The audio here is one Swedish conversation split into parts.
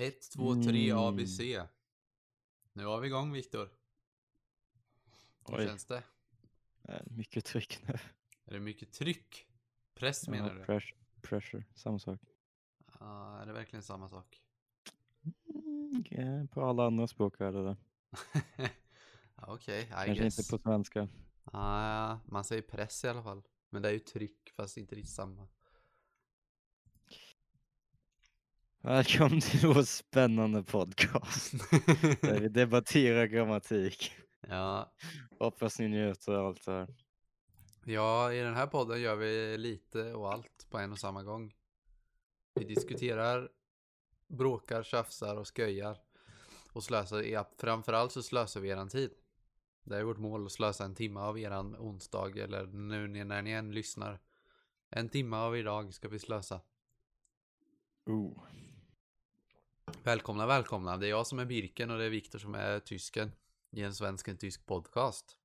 1, 2, 3 Mm. ABC. Nu var vi igång Viktor. Hur Oj. känns det? Mycket tryck nu. Är det mycket tryck? Press menar Ja, du? pressure, pressure, samma sak. Ja, är det verkligen samma sak? Mm, på alla andra språk är det det. Okej, I Kanske guess. inte på svenska. Ah, man säger press i alla fall. Men det är ju tryck, fast inte riktigt samma. Välkommen till vår spännande podcast. Där vi debatterar grammatik. ja, Hoppas ni njuter av allt det här. ja, i den här podden gör vi lite och allt på en och samma gång. Vi diskuterar, bråkar, tjafsar och sköjar. Och slösar, ja, framförallt så slösar vi eran tid. Det är vårt mål att slösa en timme av eran onsdag eller nu när ni än lyssnar. En timme av idag ska vi slösa. Oh. Välkomna, välkomna. Det är jag som är Birken och det är Viktor som är tysken i en svensk en tysk podcast.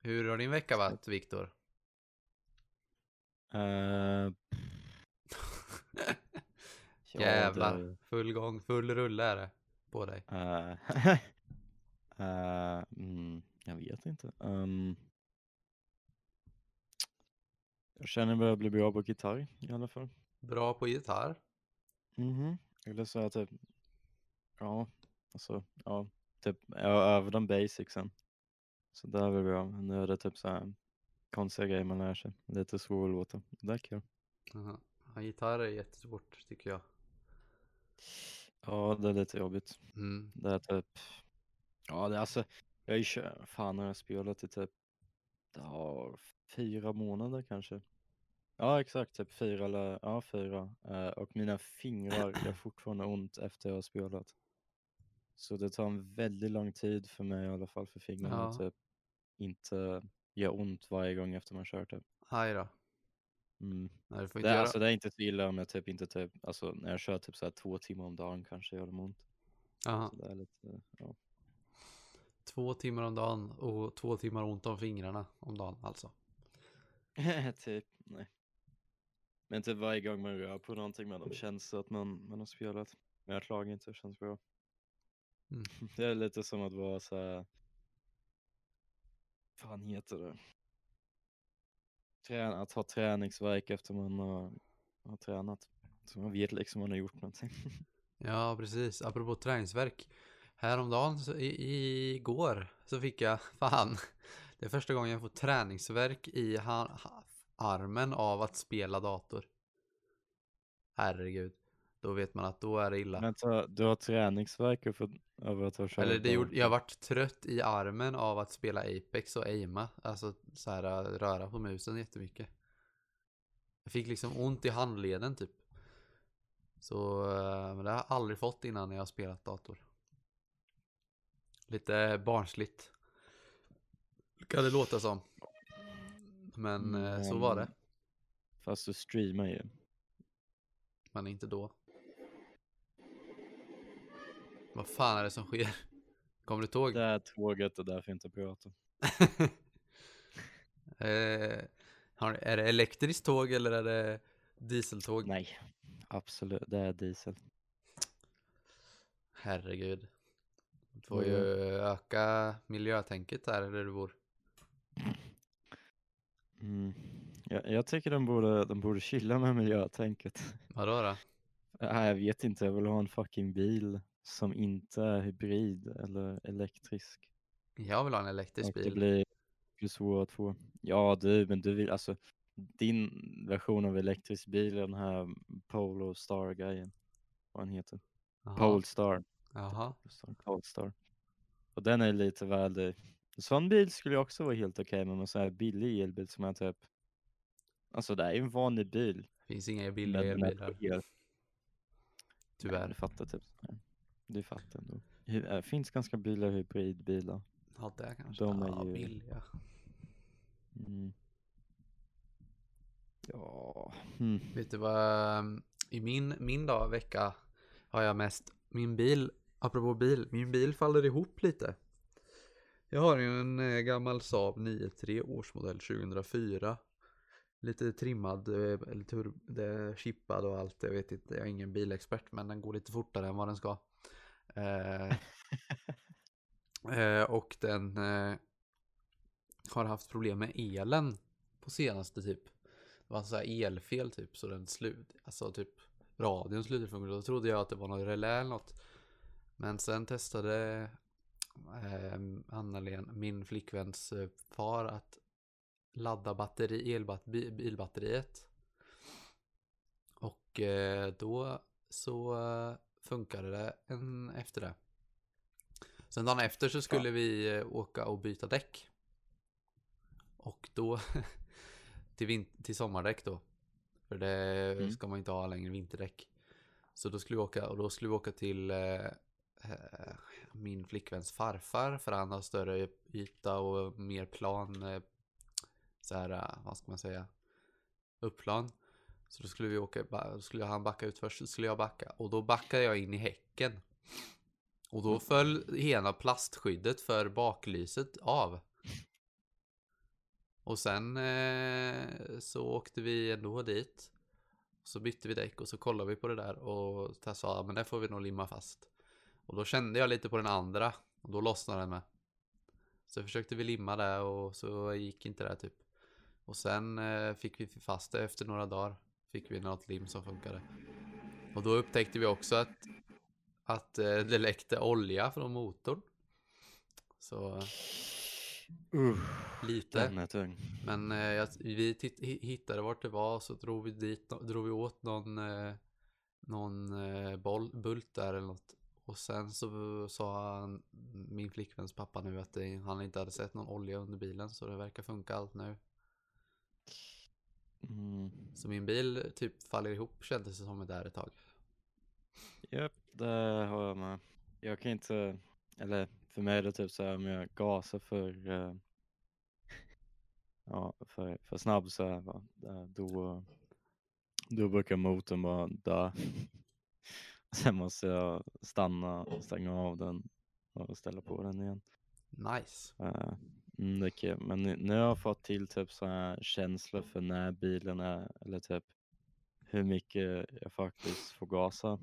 Hur har din vecka varit, Viktor? Ja, Jävlar, full gång, full rulle är det på dig. Eh, eh, mm, jag vet inte. Ehm, jag känner mig bli bra på gitarr i alla fall. Bra på gitarr. Mhm. Eller så att typ, ja, alltså, ja, typ, jag övade de basicsen. Så det är väl bra. Men Nu är det typ så här konstiga grejer man lär sig. Lite svåra låtar. Det är kul. Aha. Ja, gitarr är jättesvårt tycker jag. Ja, det är lite jobbigt. Mm. Det är typ, ja det är alltså, jag har ju fan har jag spelat i typ, ja, fyra månader kanske. Ja exakt, typ fyra eller, ja fyra. Eh, och mina fingrar gör fortfarande ont efter jag har spelat. Så det tar en väldigt lång tid för mig i alla fall för fingrarna Ja. typ inte göra ont varje gång efter man kört det. Aj då. Mm. Nej, Det, göra... alltså, det är inte så illa om jag typ inte typ, alltså när jag kör typ så här två timmar om dagen kanske gör det ont. Aha. Det är lite, ja. Två timmar om dagen och två timmar ont om fingrarna om dagen alltså. typ, nej. Men typ varje gång man rör på någonting med dem känns det att man, man har spelat. Men jag klagar inte, det känns bra. Mm. Det är lite som att vara så här. fan heter det? Trän, att ha träningsverk efter man har, har tränat. Så man vet liksom man har gjort någonting. Ja, precis. Apropå träningsverk. Häromdagen, så, i, igår, så fick jag, fan, det är första gången jag får träningsverk i ha, ha, armen av att spela dator. Herregud. Då vet man att då är det illa. Vänta, du har träningsverk över att ha kört Eller det gjorde, jag vart trött i armen av att spela Apex och aima. Alltså så här röra på musen jättemycket. Jag fick liksom ont i handleden typ. Så eh, men det har jag aldrig fått innan när jag har spelat dator. Lite barnsligt. Kan det låta som. Men eh, så var det. Fast du streamar ju. Men inte då. Vad fan är det som sker? Kommer du tåg? Det är tåget och därför inte prata. eh, är det elektriskt tåg eller är det dieseltåg? Nej, absolut. Det är diesel. Herregud. Du får ju öka miljötänket här där du bor. Mm. Jag, jag tycker de borde, de borde chilla med miljötänket. Vadå då? Nej, jag vet inte. Jag vill ha en fucking bil som inte är hybrid eller elektrisk. Jag vill ha en elektrisk Och det bil. blir, blir att få. Ja du, men du vill alltså din version av elektrisk bil är den här Polo Star grejen. Vad han heter. Jaha. Polestar. Jaha. Polestar. Och den är lite värdig. En sån bil skulle jag också vara helt okej med, men så här billig elbil som är typ Alltså det är en vanlig bil. Finns inga billiga elbilar. el. Nej, Tyvärr. Du fattar typ. Du fattar ändå. Det finns ganska billiga hybridbilar. Ja, det kanske. De är ja, ju- billiga. Mm. Ja. Mm. Vet du vad? um, I min, min dag, vecka har jag mest min bil, apropå bil, min bil faller ihop lite. Jag har ju en eh, gammal Saab 9-3 årsmodell 2004. lite trimmad, eh, eller tur, det är chippad och allt. Jag vet inte, jag är ingen bilexpert men den går lite fortare än vad den ska. Eh, eh, och den eh, har haft problem med elen på senaste typ. Det var så här elfel typ så den slut, alltså typ radion slutade fungera. Då trodde jag att det var något relä eller något. Men sen testade eh, Anna-Len, min flickväns eh, far, att ladda batteri, elbat, bilbatteriet. Och eh, då så eh, funkade det en, efter det. Sen dagen efter så skulle ja. vi eh, åka och byta däck. Och då till, vin- till sommardäck då. För det mm. ska man inte ha längre vinterdäck. Så då skulle vi åka och då skulle vi åka till Eh, min flickväns farfar för han har större yta och mer plan. Eh, så här, eh, vad ska man säga? Upplan. Så då skulle vi åka, då skulle han backa ut först, så skulle jag backa. Och då backade jag in i häcken. Och då föll hela plastskyddet för baklyset av. Och sen eh, så åkte vi ändå dit. Så bytte vi däck och så kollade vi på det där och sa men det får vi nog limma fast. Och då kände jag lite på den andra och då lossnade den med. Så försökte vi limma det och så gick inte det typ. Och sen eh, fick vi fast det efter några dagar. Fick vi något lim som funkade. Och då upptäckte vi också att, att eh, det läckte olja från motorn. Så Uh, lite. Men eh, vi hittade vart det var så drog vi dit, drog vi åt någon, någon boll, bult där eller något. Och sen så sa han, min flickväns pappa nu att det, han inte hade sett någon olja under bilen så det verkar funka allt nu. Mm. Så min bil typ faller ihop kändes det som där ett tag. Japp, det har jag med. Jag kan inte, eller för mig är det typ så här om jag gasar för, uh, ja, för, för snabb så här, va, då, då brukar motorn bara dö. Sen måste jag stanna, stänga av den och ställa på den igen. Nice. Uh, mm, det är kul. Men nu har jag fått till typ så här känslor för när bilen är, eller typ hur mycket jag faktiskt får gasa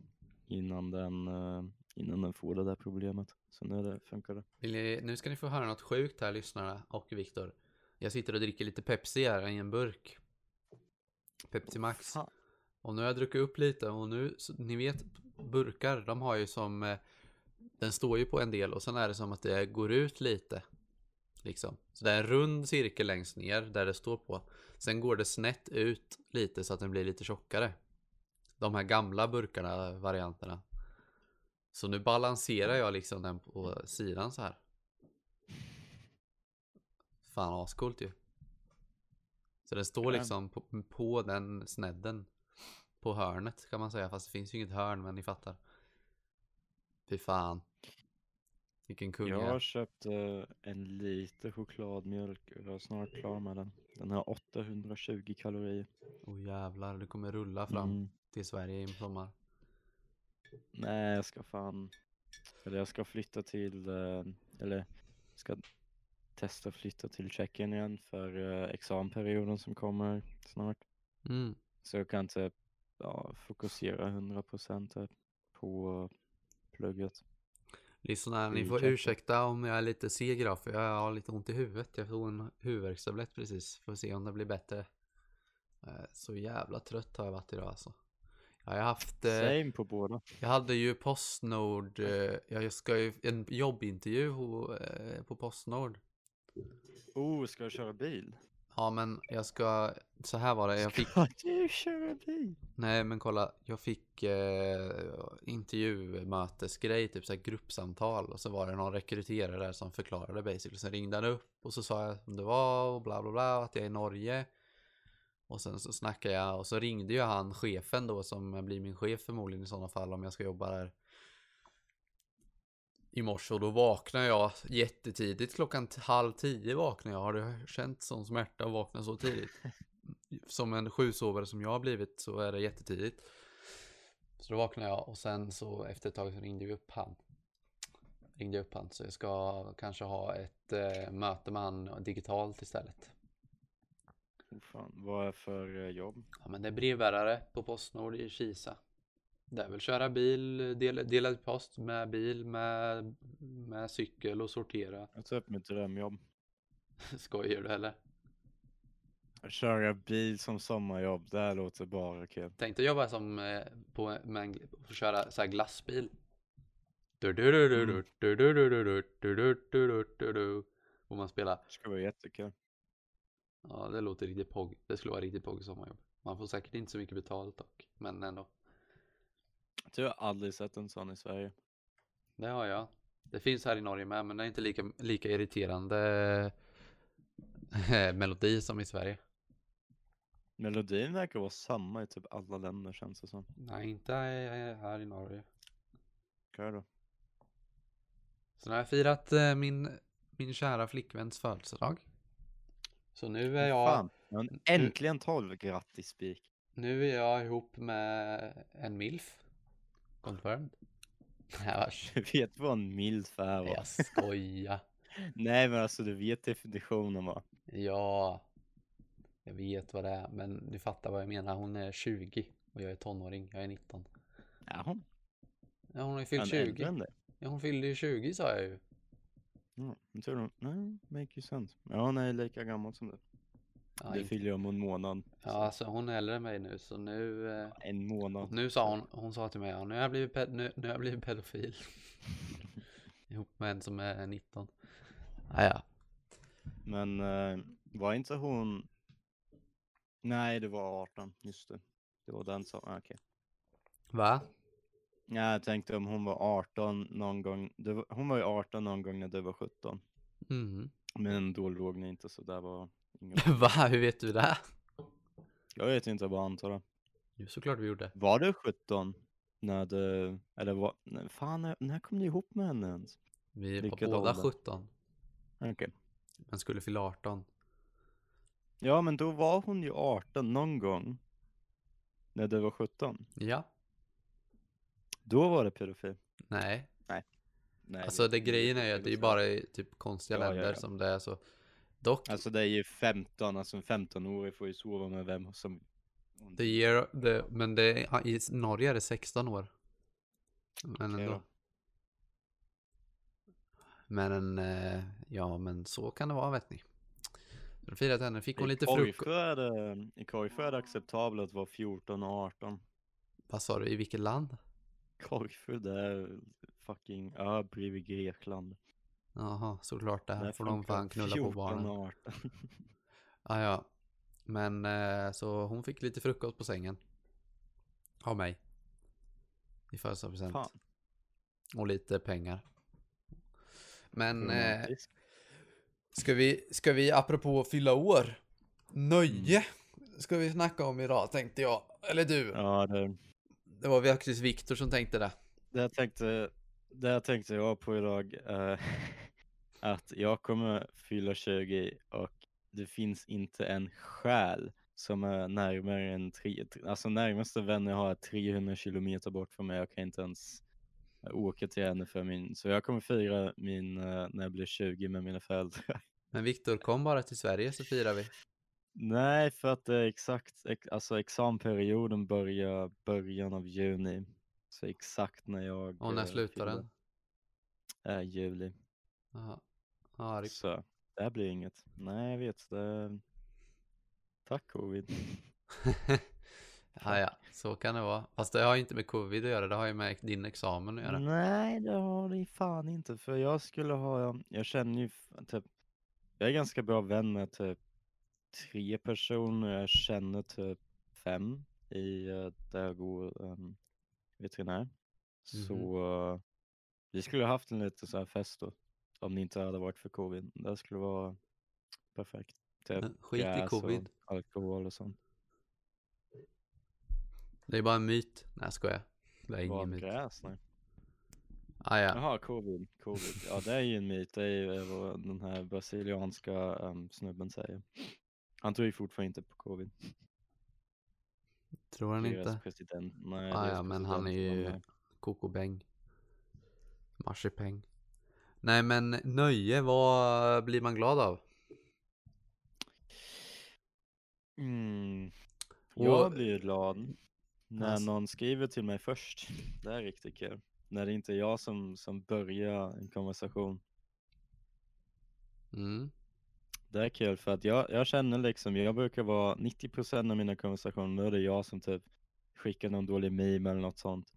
innan den, uh, innan den får det där problemet. Så nu det, funkar det. Ni, nu ska ni få höra något sjukt här lyssnarna och Viktor. Jag sitter och dricker lite Pepsi här i en burk. Pepsi Max. Fan. Och nu har jag druckit upp lite och nu, så, ni vet burkar, de har ju som eh, Den står ju på en del och sen är det som att det går ut lite Liksom. Så det är en rund cirkel längst ner där det står på. Sen går det snett ut lite så att den blir lite tjockare. De här gamla burkarna, varianterna. Så nu balanserar jag liksom den på sidan så här. Fan ascoolt ju. Så den står liksom på, på den snedden på hörnet kan man säga. Fast det finns ju inget hörn, men ni fattar. Fy fan. Vilken kung Jag har köpt uh, en liter chokladmjölk och jag är snart klar med den. Den har 820 kalorier. Oh jävlar, du kommer rulla fram mm. till Sverige i sommar. Nej, jag ska fan... Eller jag ska flytta till... Uh, eller ska testa flytta till Tjeckien igen för uh, examperioden som kommer snart. Mm. Så jag kan typ ja, fokusera 100% på plugget. Lyssna, ni får ursäkta om jag är lite seg idag för jag har lite ont i huvudet. Jag tog en huvudvärkstablett precis. Får se om det blir bättre. Eh, så jävla trött har jag varit idag alltså. Jag har haft... Eh, Same på båda. Jag hade ju Postnord. Eh, jag ska ju en jobbintervju på Postnord. Oh, ska du köra bil? Ja men jag ska, så här var det. Jag fick... Ska du köra bil? Nej men kolla, jag fick eh, intervjumötesgrej, typ så här gruppsamtal. Och så var det någon rekryterare där som förklarade basically. Sen ringde han upp och så sa jag om det var och bla bla bla, att jag är i Norge. Och sen så snackade jag och så ringde ju han chefen då som blir min chef förmodligen i sådana fall om jag ska jobba där i morse och då vaknade jag jättetidigt. Klockan halv tio vaknade jag. Har du känt sån smärta att vakna så tidigt? Som en sjusovare som jag har blivit så är det jättetidigt. Så då vaknade jag och sen så efter ett tag så ringde vi upp han. Ringde upp han så jag ska kanske ha ett eh, möte med han digitalt istället. Fan. Vad är för eh, jobb? Ja, men det är brevbärare på Postnord i Kisa. Det är väl köra bil, dela delad post med bil, med, med cykel och sortera. Jag tar upp mitt drömjobb. Skojar du eller? Att Köra bil som sommarjobb, det här låter bara kul. Tänk dig jobba som på, med en, och köra så här glassbil. Och man spelar. Det skulle vara jättekul. Ja, det låter riktigt pogg. Det skulle vara riktigt pogg sommarjobb. Man får säkert inte så mycket betalt dock, men ändå. Jag har aldrig sett en sån i Sverige. Det har jag. Det finns här i Norge med, men det är inte lika, lika irriterande eh, melodi som i Sverige. Melodin verkar vara samma i typ alla länder känns det som. Nej, inte här i Norge. Kör då. Så nu har jag firat eh, min, min kära flickväns födelsedag. Så nu är jag, Fan, äntligen 12, grattis spik. nu är jag ihop med en milf. Confirmed. Nej, vars. Du vet vad en milf är va? Jag skojar. Nej men alltså du vet definitionen va? Ja, jag vet vad det är, men du fattar vad jag menar. Hon är 20 och jag är tonåring. Jag är 19. Jaha, Ja, hon har ju fyllt är 20. äldre än dig. Ja, hon fyllde ju 20 sa jag ju. Ja, jag tror du, nej, make you sense. Ja, hon är lika gammal som du. Ja, det inte- fyller om en månad. ja alltså hon är äldre än mig nu, så nu... Eh, En månad. nu sa hon, hon sa till mig, ja, nu har jag blivit, ped, nu, nu har jag blivit pedofil. Ihop med en som är 19. Ah, ja. Men eh, var inte hon... Nej, det var 18, just det. Det var den som, ah, okej. Va? Ja, jag tänkte om hon var 18 någon gång. Var, hon var ju 18 någon gång när du var 17. Mm. Men då låg ni inte så där var Va? Hur vet du det? Jag vet inte, jag bara antar det. Jo, såklart vi gjorde. Var du 17 när du, eller vad, nej, fan när, kom du ihop med henne ens? Vi på Vilket båda ålder? 17. Okej. Men skulle fylla 18. Ja, men då var hon ju 18 någon gång. När du var 17. Ja. Då var det pedofil. Nej. Nej, Alltså det grejen är ju att det är bara i typ konstiga Ja, ja, länder ja. som det är så. Dock, Alltså det är ju 15, alltså en 15-årig får ju sova med vem som... the year, the, men det, är- i Norge är det 16 år. Men Okej ändå. då. Men eh, ja, men så kan det vara vet ni. Så firade henne, fick hon I lite frukost. i Korgsjö är det acceptabelt att vara 14 och 18. Vad sa du, i vilket land? Korgsjö det är fucking ö bredvid Grekland. Jaha, såklart det. Här får de fan knulla på 14 barnen. och 18. Ah, ja. Men eh, så hon fick lite frukost på sängen. Av mig. I födelsedagspresent. Och lite pengar. Men eh, ska, vi, ska vi apropå fylla år? Nöje ska vi snacka om idag tänkte jag. Eller du. Ja, det, Det var faktiskt Viktor som tänkte det. det, jag tänkte, det jag tänkte jag på idag är att jag kommer fylla 20 och det finns inte en själ som är närmare än tre, alltså närmaste vän jag har är 300 kilometer bort från mig. Jag kan inte ens åka till henne för min, så jag kommer fira min, eh, när jag blir 20 med mina föräldrar. Men Viktor kom bara till Sverige så firar vi. Nej, för att det är exakt, ex, alltså examperioden börjar början av juni. Så exakt när jag Och när eh, slutar den? är juli. Jaha. Ja, det... Så det här blir inget. Nej, jag vet det. Tack covid. ja, ja, så kan det vara. Fast det har ju inte med covid att göra, det har ju med din examen att göra. Nej, det har det fan inte. För jag skulle ha, jag känner ju typ, jag är ganska bra vän med typ tre personer. Jag känner typ fem i eh, där jag går um, veterinär. Så eh, vi skulle ha haft en liten så här fest då. Om det inte hade varit för covid. Det skulle vara perfekt. Typ Skit i covid. och alkohol och sånt. Det är bara en myt. Nej, jag skojar. Det är ingen myt. gräs? Nej. Ah, ja. Jaha, covid. covid. Ja, det är ju en myt. Det är ju vad den här brasilianska um, snubben säger. Han tror ju fortfarande inte på covid. Tror han Deras inte? president. Nej, Ah, ja, men han är ju kokobäng. Marsipeng. Nej, men nöje, vad blir man glad av? Mm. Jag blir glad när någon skriver till mig först. Det är riktigt kul. När det inte är jag som, som börjar en konversation. Mm. Det är kul för att jag, jag känner liksom, jag brukar vara 90% av mina konversationer, då är det jag som typ skickar någon dålig meme eller något sånt.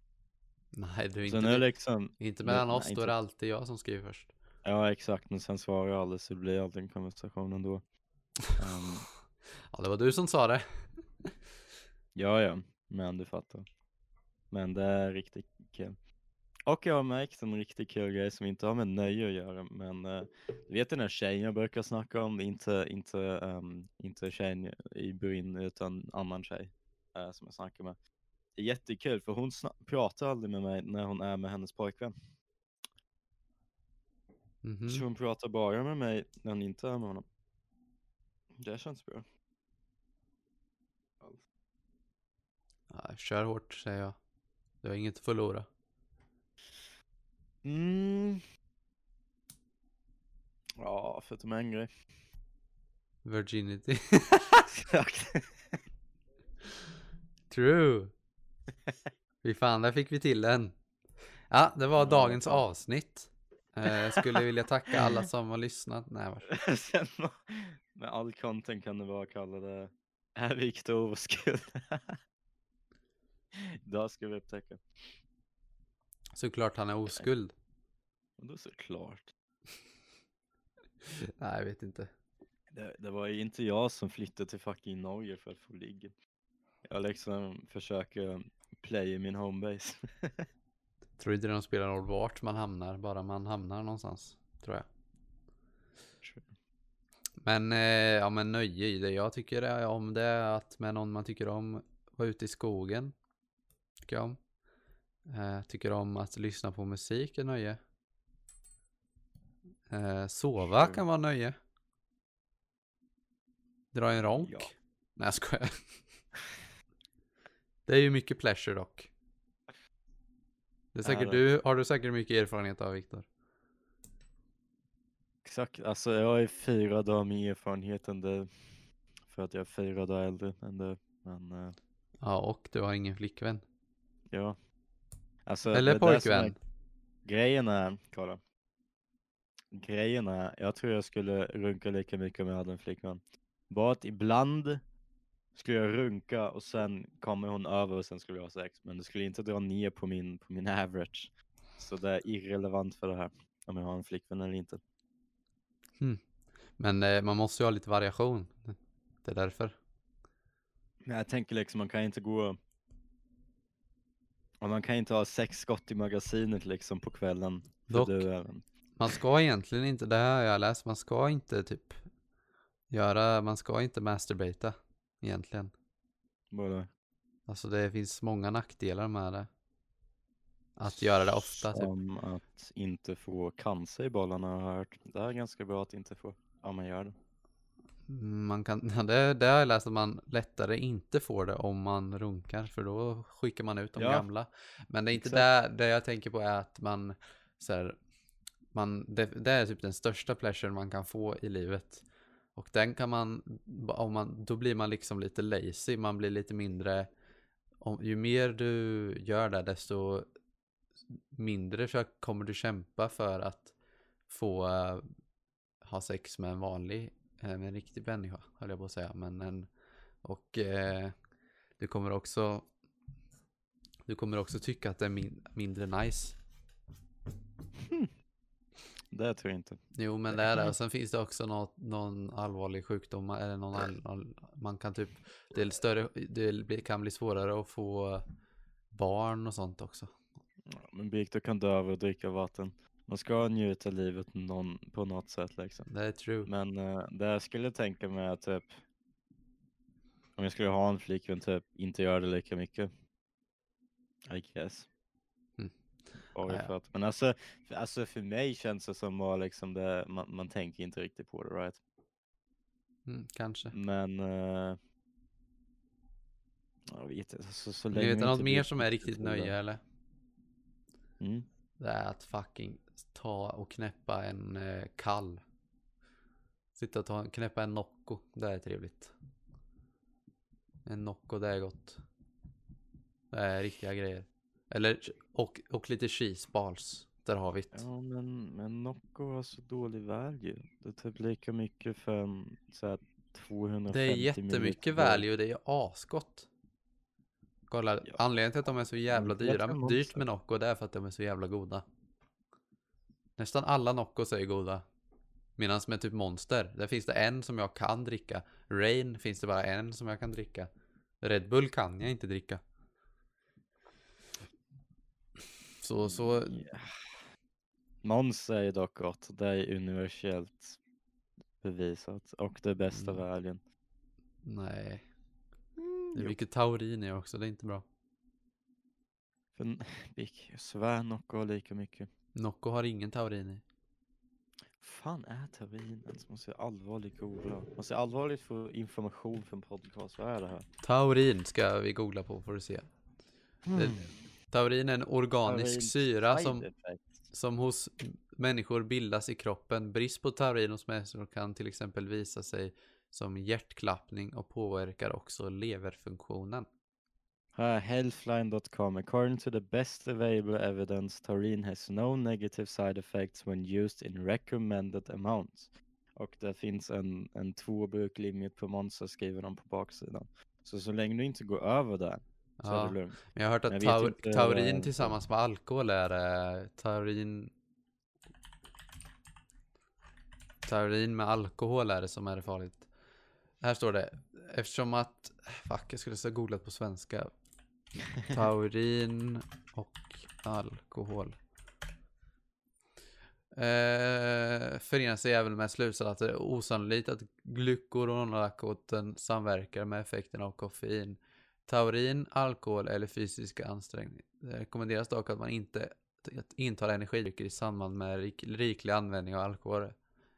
Nej, du är inte, nu liksom, inte mellan nej, oss, då är det alltid jag som skriver först. ja exakt, men sen svarar jag aldrig så det blir aldrig en konversation ändå. Ehm, Ja, det var du som sa det. Ja, ja, men du fattar. Men det är riktigt kul. Och jag har märkt en riktigt kul grej som inte har med nöje att göra, men uh, du vet den här tjejen jag brukar snacka om, inte, inte, um, inte tjejen i Bryn utan annan tjej eh, som jag snackar med. Jättekul för hon pratar aldrig med mig när hon är med hennes pojkvän. Mhm. Så hon pratar bara med mig när hon inte är med honom. Det känns bra. Ja, kör hårt, säger jag. Du har inget att förlora. Mm. Ja, förutom en grej. Virginity. True. Fy fan, där fick vi till den. Ja, det var dagens avsnitt. Eh, Jag skulle vilja tacka alla som har lyssnat. Nej. Sen med all content kan du bara kalla det Är Viktor oskuld? Idag ska vi upptäcka. Såklart han är oskuld. Och då såklart. Nej, jag vet inte. Det, det var ju inte jag som flyttade till fucking Norge för att få ligga. Jag liksom försöker play i min homebase. Tror inte de spelar roll vart man hamnar, bara man hamnar någonstans. Tror jag. Men, eh, ja men nöje i det jag tycker är om det är att med någon man tycker om vara ute i skogen. Tycker jag om. Eh, tycker om att lyssna på musik är nöje. Eh, sova kan vara nöje. Dra en ronk. Ja. Nej jag skojar. Det är ju mycket pleasure dock. Det är säkert det? du, har du säkert mycket erfarenhet av Viktor. Exakt, alltså jag är fyra dagar med erfarenhet än det. För att jag är fyra dagar äldre än det. Men eh, Ja, och du har ingen flickvän. ja. Alltså, Eller är pojkvän. Grejen är, kolla. Grejen är, jag tror jag skulle runka lika mycket om jag hade en flickvän. Bara att ibland skulle jag runka och sen kommer hon över och sen skulle vi ha sex. Men det skulle inte dra ner på min, på min average. Så det är irrelevant för det här. Om jag har en flickvän eller inte. Men eh, man måste ju ha lite variation. Det är därför. Men jag tänker liksom, man kan inte gå... Och man kan inte ha sex skott i magasinet liksom på kvällen. Dock. Man ska egentligen inte, det här har jag läst, man ska inte typ göra, man ska inte masturbata egentligen. Både Alltså det finns många nackdelar med det. Att göra det ofta typ. Som att inte få cancer i bollarna har jag hört. Det är ganska bra att inte få, om man gör det. Man kan, ja, det, det har jag läst att man lättare inte får det om man runkar för då skickar man ut de Ja, gamla. Men det är inte exakt. där, det jag tänker på är att man så här, man, det, det är typ den största pleasure man kan få i livet. Och den kan man, om man, då blir man liksom lite lazy, man blir lite mindre, om, ju mer du gör det desto mindre kommer du kämpa för att få uh, ha sex med en vanlig, eh, med en riktig människa, höll jag på att säga. Men en, och uh, du kommer också du kommer också tycka att det är min, mindre nice. Hm. Det tror jag inte. Jo men det är det. Och sen finns det också något, någon allvarlig sjukdom eller någon all, man kan typ det, är större, det kan bli svårare att få barn och sånt också. Ja, Men Viktor kan dö av att dricka vatten. Man ska njuta livet någon, på något sätt liksom. Det är true. Men uh, det jag skulle tänka mig är typ om jag skulle ha en flickvän typ inte göra det lika mycket. I guess. För att, men alltså, för, alltså för mig känns det som att liksom det, man, man tänker inte riktigt på det right. Mm, kanske. Men uh, jag vet inte. Så, så länge vet vi något mer som är riktigt nöje eller? Mm. Det är att fucking ta och knäppa en eh, kall. Sitta och ta, knäppa en Nocco. Det är trevligt. En Nocco, det är gott. Det är riktiga grejer. Eller, och, och lite cheese balls. Där har vi det. Ja, men, men Nocco har så dålig value. Det är typ lika mycket för en så här 250 Det är jättemycket value, det är asgott. Kolla, Ja. anledningen till att de är så jävla dyra, dyrt med Nocco, det är för att de är så jävla goda. Nästan alla Noccos är goda. Medan med typ Monster, där finns det en som jag kan dricka. Rain finns det bara en som jag kan dricka. Red Bull kan jag inte dricka. Så, så, Ja. Monster är dock gott. Det är universellt bevisat. Och det bästa Mm. valuen. nej. Det är Jo. mycket taurin i också, det är inte bra. För jag svär Nocco har lika mycket. Nocco har ingen taurin i. fan är taurin ens? Måste jag allvarligt googla. Måste jag allvarligt få information från podcast? Vad är det här? Taurin ska vi googla på får du se. Hmm. Taurin är en organisk Taurin syra som, som hos människor bildas i kroppen. Brist på taurin hos människor kan till exempel visa sig som hjärtklappning och påverkar också leverfunktionen. Här, healthline.com. According to the best available evidence, taurine has no negative side effects when used in recommended amounts. Och det finns en, en tvåbruk limit på Monza skriver de på baksidan. Så så länge du inte går över där så är Ja, det lugnt. men jag har hört att vet tau inte taurin vad- tillsammans med alkohol är eh, taurin Taurin med alkohol är det som är det farligt. Här står det eftersom att fuck jag skulle ha googlat på svenska. Taurin och alkohol. Eh, förenar sig även med slutsatsen att det är osannolikt att glykoronlakoten samverkar med effekten av koffein. Taurin, alkohol eller fysiska ansträngning. Det rekommenderas dock att man inte intar energidrycker i samband med rik, riklig användning av alkohol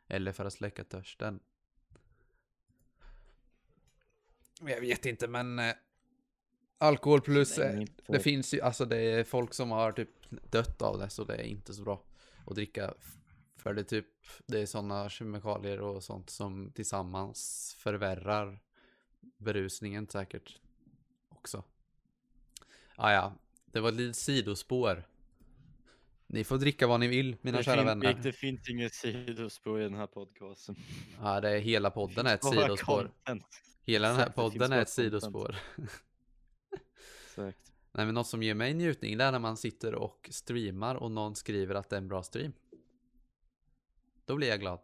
eller för att släcka törsten. Jag vet inte men eh, alkohol plus eh, det finns ju, alltså det är folk som har typ dött av det så det är inte så bra att dricka. För det är typ, det är sådana kemikalier och sånt som tillsammans förvärrar berusningen säkert också. Ah, ja, det var ett litet sidospår. Ni får dricka vad ni vill, mina det, kära fin- vänner. Det finns inget sidospår i den här podcasten. Ja, det är hela podden är ett sidospår. content. Hela den här Exakt, podden är ett sidospår. Exakt. Nej, men något som ger mig njutning är när man sitter och streamar och någon skriver att det är en bra stream. Då blir jag glad.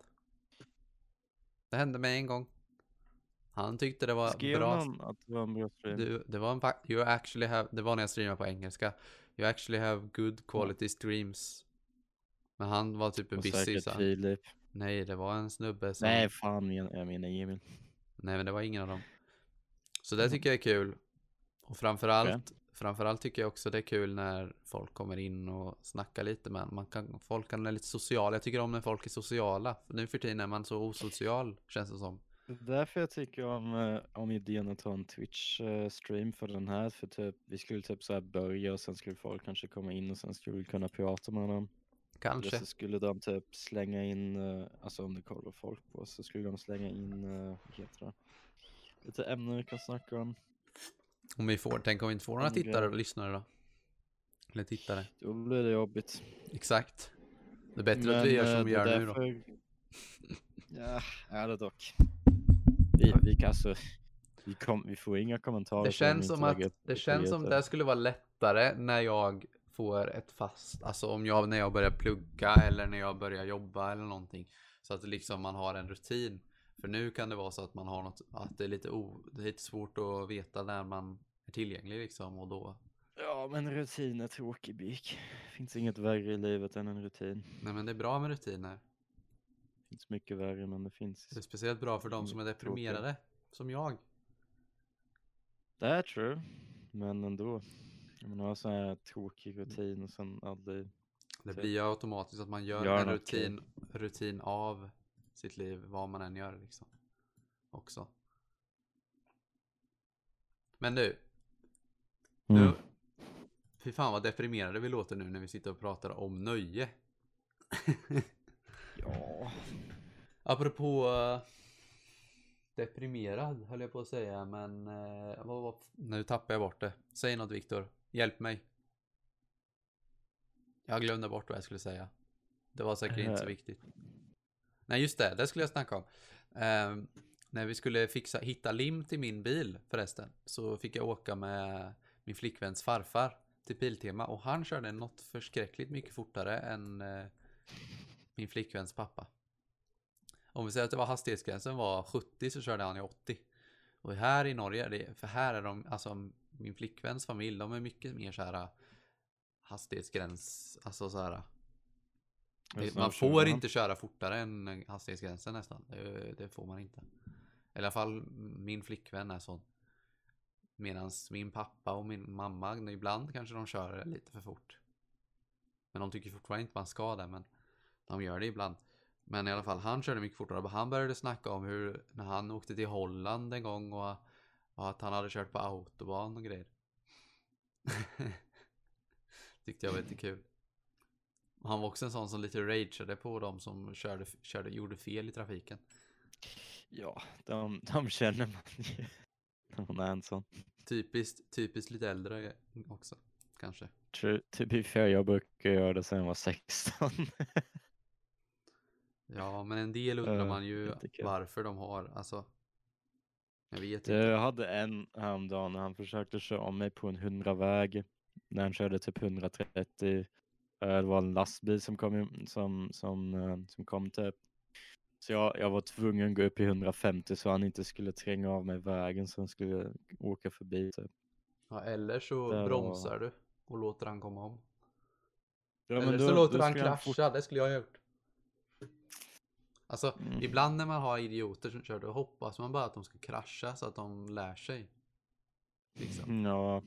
Det hände mig en gång. Han tyckte det var Skrev bra. någon att det var en bra stream? Du, det var en you actually have, det var när jag streamade på engelska. You actually have good quality streams. Men han var typ Och busy så Filip. Nej, det var en snubbe som Nej fan, jag menar Emil. Nej men det var ingen av dem. Så det tycker jag är kul. Och framförallt, framförallt tycker jag också det är kul när folk kommer in och snackar lite med en. man. kan, folk kan vara lite sociala. Jag tycker om när folk är sociala. Nu för tiden är man så osocial känns det som. Det är därför jag tycker om, eh, om idén att ta en Twitch-stream för den här. För typ, vi skulle typ så börja och sen skulle folk kanske komma in och sen skulle vi kunna prata med dem. Eller Kanske. så skulle de typ slänga in, eh, alltså om det kollar folk på så skulle de slänga in, eh, vad heter det? Lite ämnen vi kan snacka om. Om vi får, tänk om vi inte får några tittare och lyssnare då. Eller tittare. Då blir det jobbigt. Exakt. Det är bättre att vi gör som vi gör är nu då. därför- Ja, är det dock. Vi, vi kan alltså, vi, kom, vi får inga kommentarer. Det känns som att det känns som det skulle vara lättare när jag får ett fast, alltså om jag, när jag börjar plugga eller när jag börjar jobba eller någonting. Så att liksom man har en rutin. För nu kan det vara så att man har något, att det är lite, o, det är lite svårt att veta när man är tillgänglig liksom och då. Ja, men rutin är tråkig Bik. Finns inget värre i livet än en rutin. Nej men det är bra med rutiner. Finns mycket värre, men det finns. Det är speciellt bra för de som är deprimerade. Som jag. Det är true, men ändå. Man har sån här tråkig rutin och sen aldrig. Det Typ. blir ju automatiskt att man gör, Gör en rutin, rutin av sitt liv, vad man än gör liksom. Också. Men du, Mm. nu fy fan vad deprimerade vi låter nu när vi sitter och pratar om nöje. Ja. Apropå, deprimerad höll jag på att säga men eh, vad, vad, nu tappar jag bort det. Säg något Viktor. Hjälp mig. Jag glömde bort vad jag skulle säga. Det var säkert inte så Eh. viktigt. Nej just det, det skulle jag snacka om. Ehm, när vi skulle fixa, hitta lim till min bil förresten. Så fick jag åka med min flickväns farfar till Biltema. Och han körde något förskräckligt mycket fortare än eh, min flickväns pappa. Om vi säger att det var hastighetsgränsen var 70 så körde han i 80. Och här i Norge, det, för här är de, alltså min flickväns familj, de är mycket mer så här hastighetsgräns, alltså så här. Det, snabb man får inte köra fortare än hastighetsgränsen nästan. Det, det får man inte. I alla fall min flickvän är sån. Medan min pappa och min mamma, ibland kanske de kör lite för fort. Men de tycker fortfarande inte man ska det, men de gör det ibland. Men i alla fall, han körde mycket fortare. Han började snacka om hur, när han åkte till Holland en gång och, och att han hade kört på autobahn och grejer. Tyckte jag var lite kul. Han var också en sån som lite rageade på de som körde, körde, gjorde fel i trafiken. Ja, de, de känner man ju. När man är en sån. Typiskt, typiskt lite äldre också, kanske. True, to be fair, jag brukar göra det sen jag var 16. Ja, men en del undrar Ja, man ju jättekul. varför de har, alltså. Jag vet inte. Jag hade en häromdagen när han försökte köra om mig på en 100-väg. När han körde typ 130. Eh, Det var en lastbil som kom, som, som, eh, som kom typ. Så jag, jag var tvungen att gå upp i 150 så han inte skulle tränga av mig vägen så han skulle åka förbi. Typ. Ja, eller så var- bromsar du och låter han komma om. Ja, eller men så då- låter då han krascha, fort- det skulle jag ha gjort. Alltså, Mm. ibland när man har idioter som kör, då hoppas man bara att de ska krascha så att de lär sig. Liksom. Ja,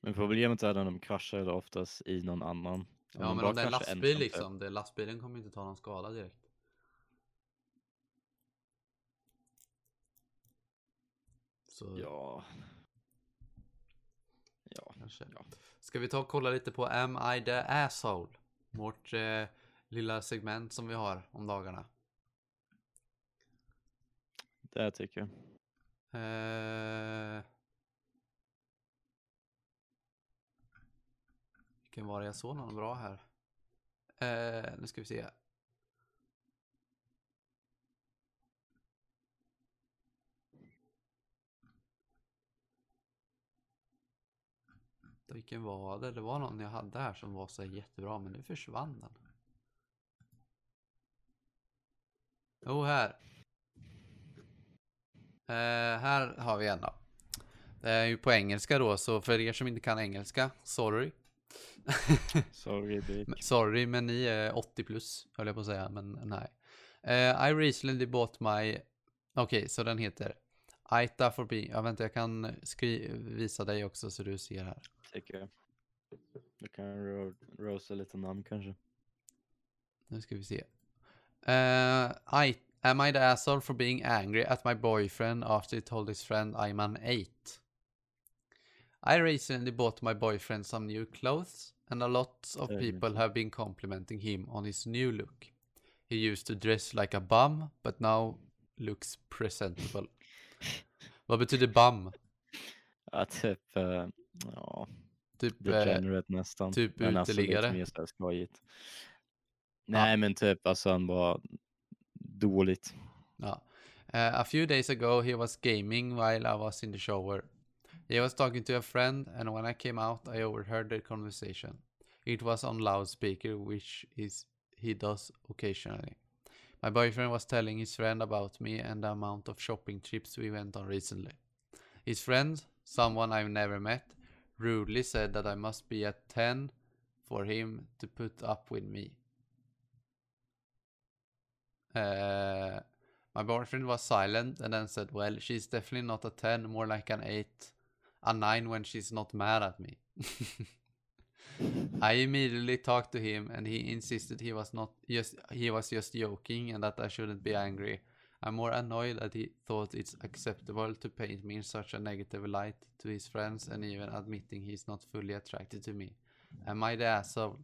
men problemet är att de kraschar oftast i någon annan. Ja, men om det är en lastbil ensam, typ. liksom, det, lastbilen kommer inte ta någon skada direkt. Så Ja. Ja. kanske. ja. Ska vi ta och kolla lite på Am I the asshole? Vårt eh, lilla segment som vi har om dagarna. Det tycker jag. Eh... Vilken var det jag såg någon bra här? Eh, nu ska vi se. Vilken var det? Det var någon jag hade här som var så jättebra men nu försvann den. Jo, här. Eh, här har vi en då. Det är ju på engelska då, så för er som inte kan engelska, sorry. Sorry. Men- sorry, men ni är 80 plus, höll jag på att säga, men nej. Eh, I recently bought my... Okej, så den heter Aita for being... Ja, vänta, jag kan skri... visa dig också så du ser här. Tycker. Du kan ro rosa lite namn kanske. Nu ska vi se. Uh, I, am I the asshole for being angry at my boyfriend after he told his friend I'm an eight? I recently bought my boyfriend some new clothes, and a lot of people have been complimenting him on his new look. He used to dress like a bum, but now looks presentable. Vad betyder bum? Ja, typ, eh, ja, Typ, eh, degenerate nästan. typ men alltså uteliggare. lite mer så här skojigt. Nej, men typ alltså han var dåligt. Ja. Uh, a few days ago, he was gaming while I was in the shower. He was talking to a friend, and when I came out, I overheard their conversation. It was on loudspeaker, which is he does occasionally. My boyfriend was telling his friend about me and the amount of shopping trips we went on recently. His friend, someone I've never met, rudely said that I must be at 10 for him to put up with me. Uh, my boyfriend was silent and then said, Well, she's definitely not a 10, more like an 8, a 9 when she's not mad at me. I immediately talked to him and he insisted he was not just he was just joking and that I shouldn't be angry. I'm more annoyed that he thought it's acceptable to paint me in such a negative light to his friends and even admitting he's not fully attracted to me. Am I the asshole?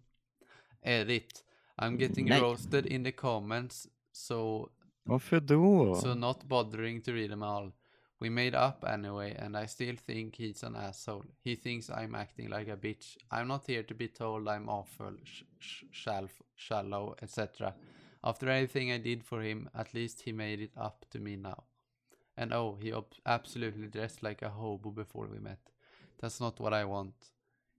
Edit. I'm getting roasted in the comments so Varför då? So not bothering to read them all. We made up anyway, and I still think he's an asshole. He thinks I'm acting like a bitch. I'm not here to be told I'm awful, sh- sh- shalf- shallow, etc. After everything I did for him, at least he made it up to me now. And oh, he absolutely dressed like a hobo before we met. That's not what I want.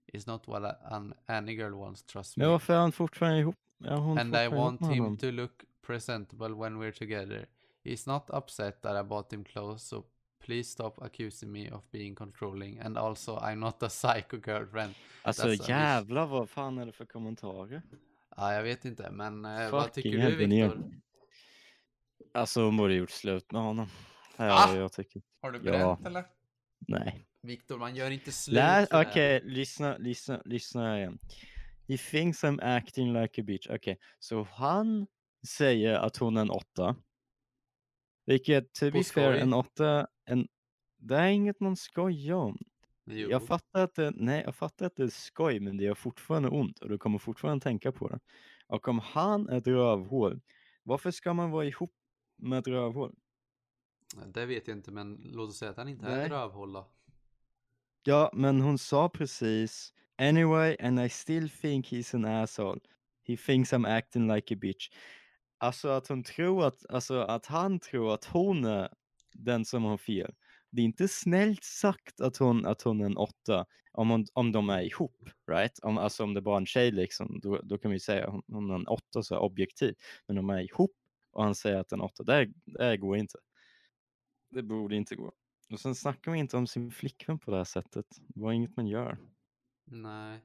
It's not what an, any girl wants, trust me. Men varför är han fortfarande ihop? Är hon and I want him honom? to look presentable when we're together. He's not upset that I bought him clothes, so please stop accusing me of being controlling. And also, I'm not a psycho girlfriend. Alltså That's jävlar vad fan är det för kommentarer? Ja, jag vet inte, men eh, vad tycker du. Viktor? Alltså hon borde gjort slut med honom. Ja, Ah! jag tycker. Har du Ja. bränt eller? Nej. Viktor, man gör inte slut för okej, det. lyssna, lyssna, lyssna igen. He thinks I'm acting like a bitch. Okej, så han säger att hon är en åtta. Vilket, to be fair, en åtta, en, det är inget man skojar om. Jo. Jag fattar att det, nej, jag fattar att det är skoj, men det gör fortfarande ont och du kommer fortfarande tänka på det. Och om han är ett rövhål, varför ska man vara ihop med ett rövhål? Det vet jag inte, men låt oss säga att han inte är Nej. ett rövhål då. Ja, men hon sa precis Anyway, and I still think he's an asshole. He thinks I'm acting like a bitch. Alltså att hon tror att, alltså att han tror att hon är den som har fel. Det är inte snällt sagt att hon, att hon är en åtta om, hon, om de är ihop, right? Om, alltså om det bara är en tjej liksom, då, då kan vi säga hon, hon är en åtta så här objektiv. Men om de är ihop och han säger att en åtta, det, det går inte. Det borde inte gå. Och sen snackar man inte om sin flickvän på det här sättet. Det var inget man gör. Nej,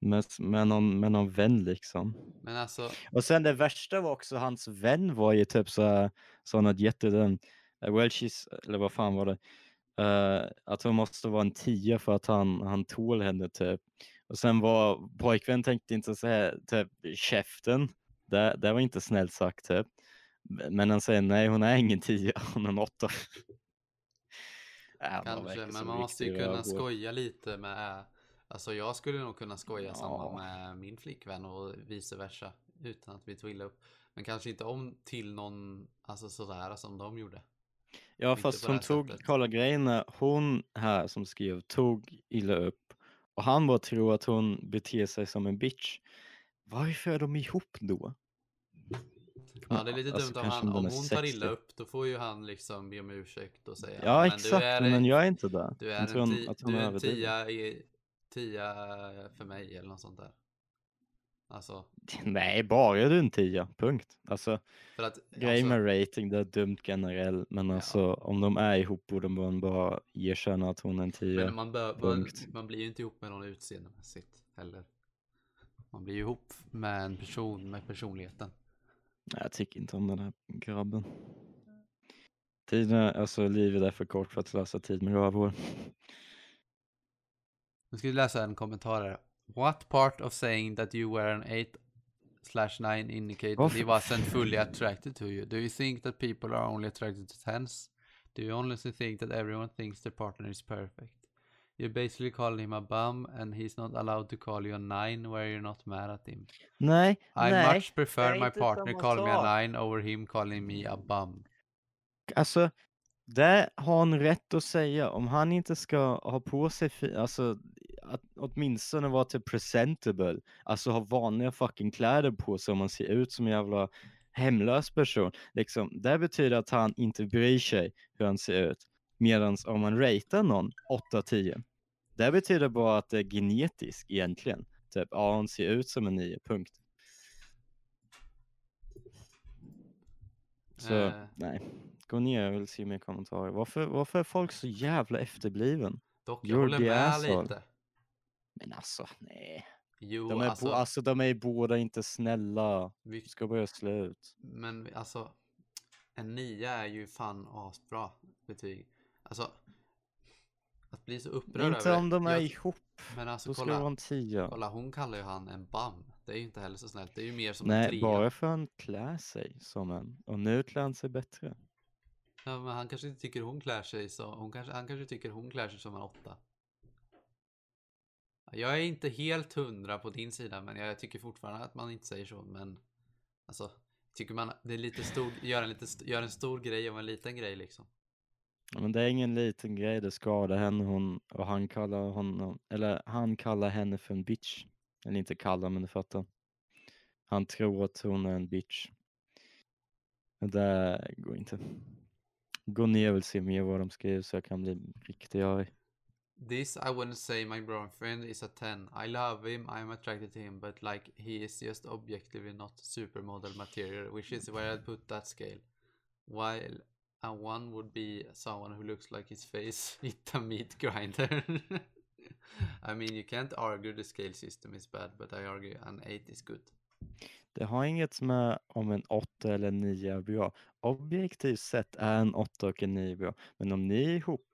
med, med, någon, med någon vän liksom. men alltså, Och sen det värsta var också hans vän var ju typ så här, sa något jättedum. Uh, well she's, eller vad fan var det? Eh, att hon måste vara en tia för att han, han tål henne typ. Och sen var pojkvän tänkte inte säga typ käften. Det, det var inte snällt sagt typ. Men han säger nej hon är ingen tia, hon är en åtta. Kanske, men man måste ju kunna skoja lite med, alltså jag skulle nog kunna skoja samma Ja. med min flickvän och vice versa. Utan att vi tog illa upp. Men kanske inte om till någon, alltså sådär som de gjorde. Ja Inte fast hon tog, sättet. kolla grejen hon här som skrev tog illa upp och han bara tror att hon beter sig som en bitch. Varför är de ihop då? Ja, det är lite Alltså, dumt kanske han. Om hon tar illa 60. upp, då får ju han liksom be om ursäkt och säga. Ja men exakt, är, men jag är inte där. du är en, hon- du är tia, i, tia för mig eller något sånt där. Alltså, Nej, bara en tia, punkt. Alltså för att... grejen alltså, med rating, det är dumt generellt, men Ja. alltså om de är ihop borde man bara erkänna att hon är en tia. Men man, bör, man, man blir ju inte ihop med någon utseendemässigt heller. Man blir ju ihop med en person med personligheten. Nej, jag tycker inte om den här grabben. Tiden, är- alltså livet är för kort för att slösa tid med rövhål. Nu ska vi läsa en kommentar här. What part of saying that you were an 8 slash 9 indicate that he wasn't fully attracted to you? Do you think that people are only attracted to tens? Do you honestly think that everyone thinks their partner is perfect? You basically call him a bum and he's not allowed to call you a 9 where you're not mad at him. Nej, I nej. much prefer my partner calling me a 9 over him calling me a bum. Alltså, det har han rätt att säga. Om han inte ska ha på sig, alltså att åtminstone vara till presentable, alltså ha vanliga fucking kläder på sig om man ser ut som en jävla hemlös person. Liksom, det betyder att han inte bryr sig hur han ser ut. Medan om man ratear någon 8-10, det betyder bara att det är genetiskt egentligen. Typ, ja hon ser ut som en 9, punkt. Så, Eh. nej. Gå ner, jag vill se mer kommentarer. Varför, varför är folk så jävla efterbliven? Dock, jag You're håller med asshole. lite. Men alltså, nej. Jo, De är, alltså, bo, alltså de är båda inte snälla. vi, ska börja slut. Men alltså, en nia är ju fan asbra betyg. Alltså, att bli så upprörd Inte över om de är jag, ihop. Men alltså Då ska det kolla, en tia. kolla, hon kallar ju han en bam. Det är ju inte heller så snällt. Det är ju mer som en Nej, trea. bara för han klär sig som en. Och nu klär han sig bättre. Ja, men han kanske inte tycker hon klär sig så. Hon kanske, han kanske tycker hon klär sig som en åtta. Jag är inte helt hundra på din sida, men jag tycker fortfarande att man inte säger så. Men alltså, Tycker man det är lite stor, gör en, lite, gör en stor grej av en liten grej liksom. Ja, Men det är ingen liten grej, det skadar henne hon, och han kallar honom, eller han kallar henne för en bitch. Eller inte kallar, men du fattar. Han tror att hon är en bitch. Det går inte. Gå ner och se mer vad de skriver så jag kan bli riktigt arg. This I wouldn't say my boyfriend is a 10. I love him, I'm attracted to him, but like he is just objectively not supermodel material, which is where I'd put that scale. While a one would be someone who looks like his face hit a meat grinder. I mean, you can't argue the scale system is bad, but I argue an 8 is good. Det har inget med om en 8 eller 9 är bra. Objektivt sett är en 8 och en 9 bra. Men om ni är ihop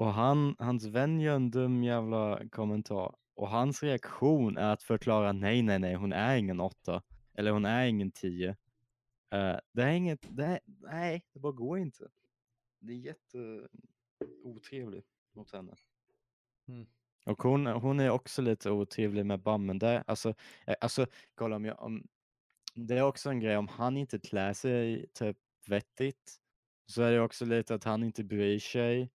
och han, hans vän gör en dum jävla kommentar och hans reaktion är att förklara nej, nej, nej, hon är ingen 8 eller hon är ingen 10. Eh, det är inget, det är, nej, det bara går inte. Det är jätte otrevligt mot henne. Mm. Och hon, hon är också lite otrevlig med Bammen där. Alltså, eh, alltså kolla om jag, om, det är också en grej om han inte klär sig typ vettigt så är det också lite att han inte bryr sig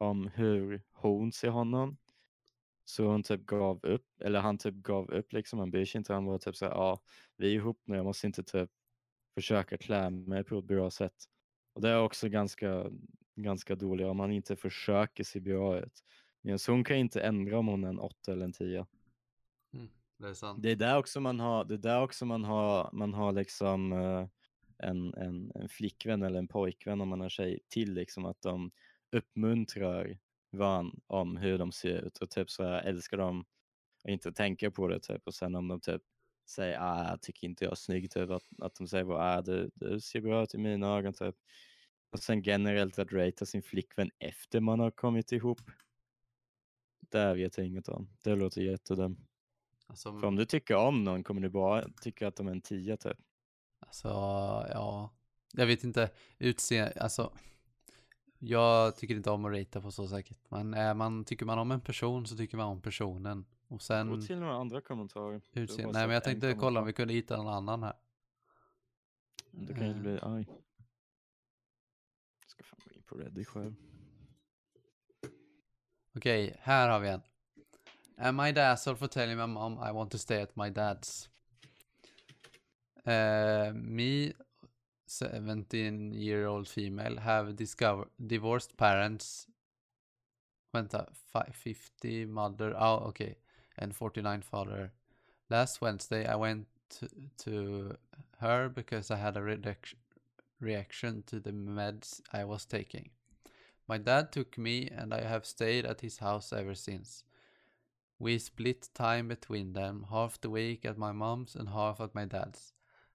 om hur hon ser honom. Så hon typ gav upp, eller han typ gav upp liksom, han bryr sig inte, han var typ såhär, ja vi är ihop nu, jag måste inte typ försöka klä mig på ett bra sätt. Och det är också ganska, ganska dåligt om man inte försöker se bra ut. Men så hon kan inte ändra om hon är en 8 eller en 10. Det är sant. Det är där också man har, det är där också man har, man har liksom eh, en, en, en flickvän eller en pojkvän om man har tjej till liksom att de uppmuntrar varandra om hur de ser ut och typ så här älskar dem och inte tänker på det typ och sen om de typ säger ah, jag tycker inte jag är snygg typ att, att de säger bara ah, du, du ser bra ut i mina ögon typ och sen generellt att ratea sin flickvän efter man har kommit ihop. Det vet jag inget om. Det låter jättedumt. Alltså, För om du tycker om någon kommer du bara tycka att de är en tia typ. Alltså, ja. Jag vet inte. Utse, alltså. Jag tycker inte om att ratea på så säkert. Men är man, tycker man om en person så tycker man om personen. Och sen till några andra kommentarer. Utse. Nej men jag tänkte kolla om kommentar. vi kunde hitta någon annan här. Du kan ju inte Eh, bli arg. Jag ska fan gå in på Reddit själv. Okej, här har vi en. Am I the asshole for telling my mom I want to stay at my dad's? Uh, me, 17 year old female, have discovered divorced parents. Vänta, fi- 50 mother, oh okay, and 49 father. Last Wednesday I went to, to her because I had a reaction to the meds I was taking. My dad took me, and I have stayed at his house ever since. We split time between them, half the week at my mom's and half at my dad's.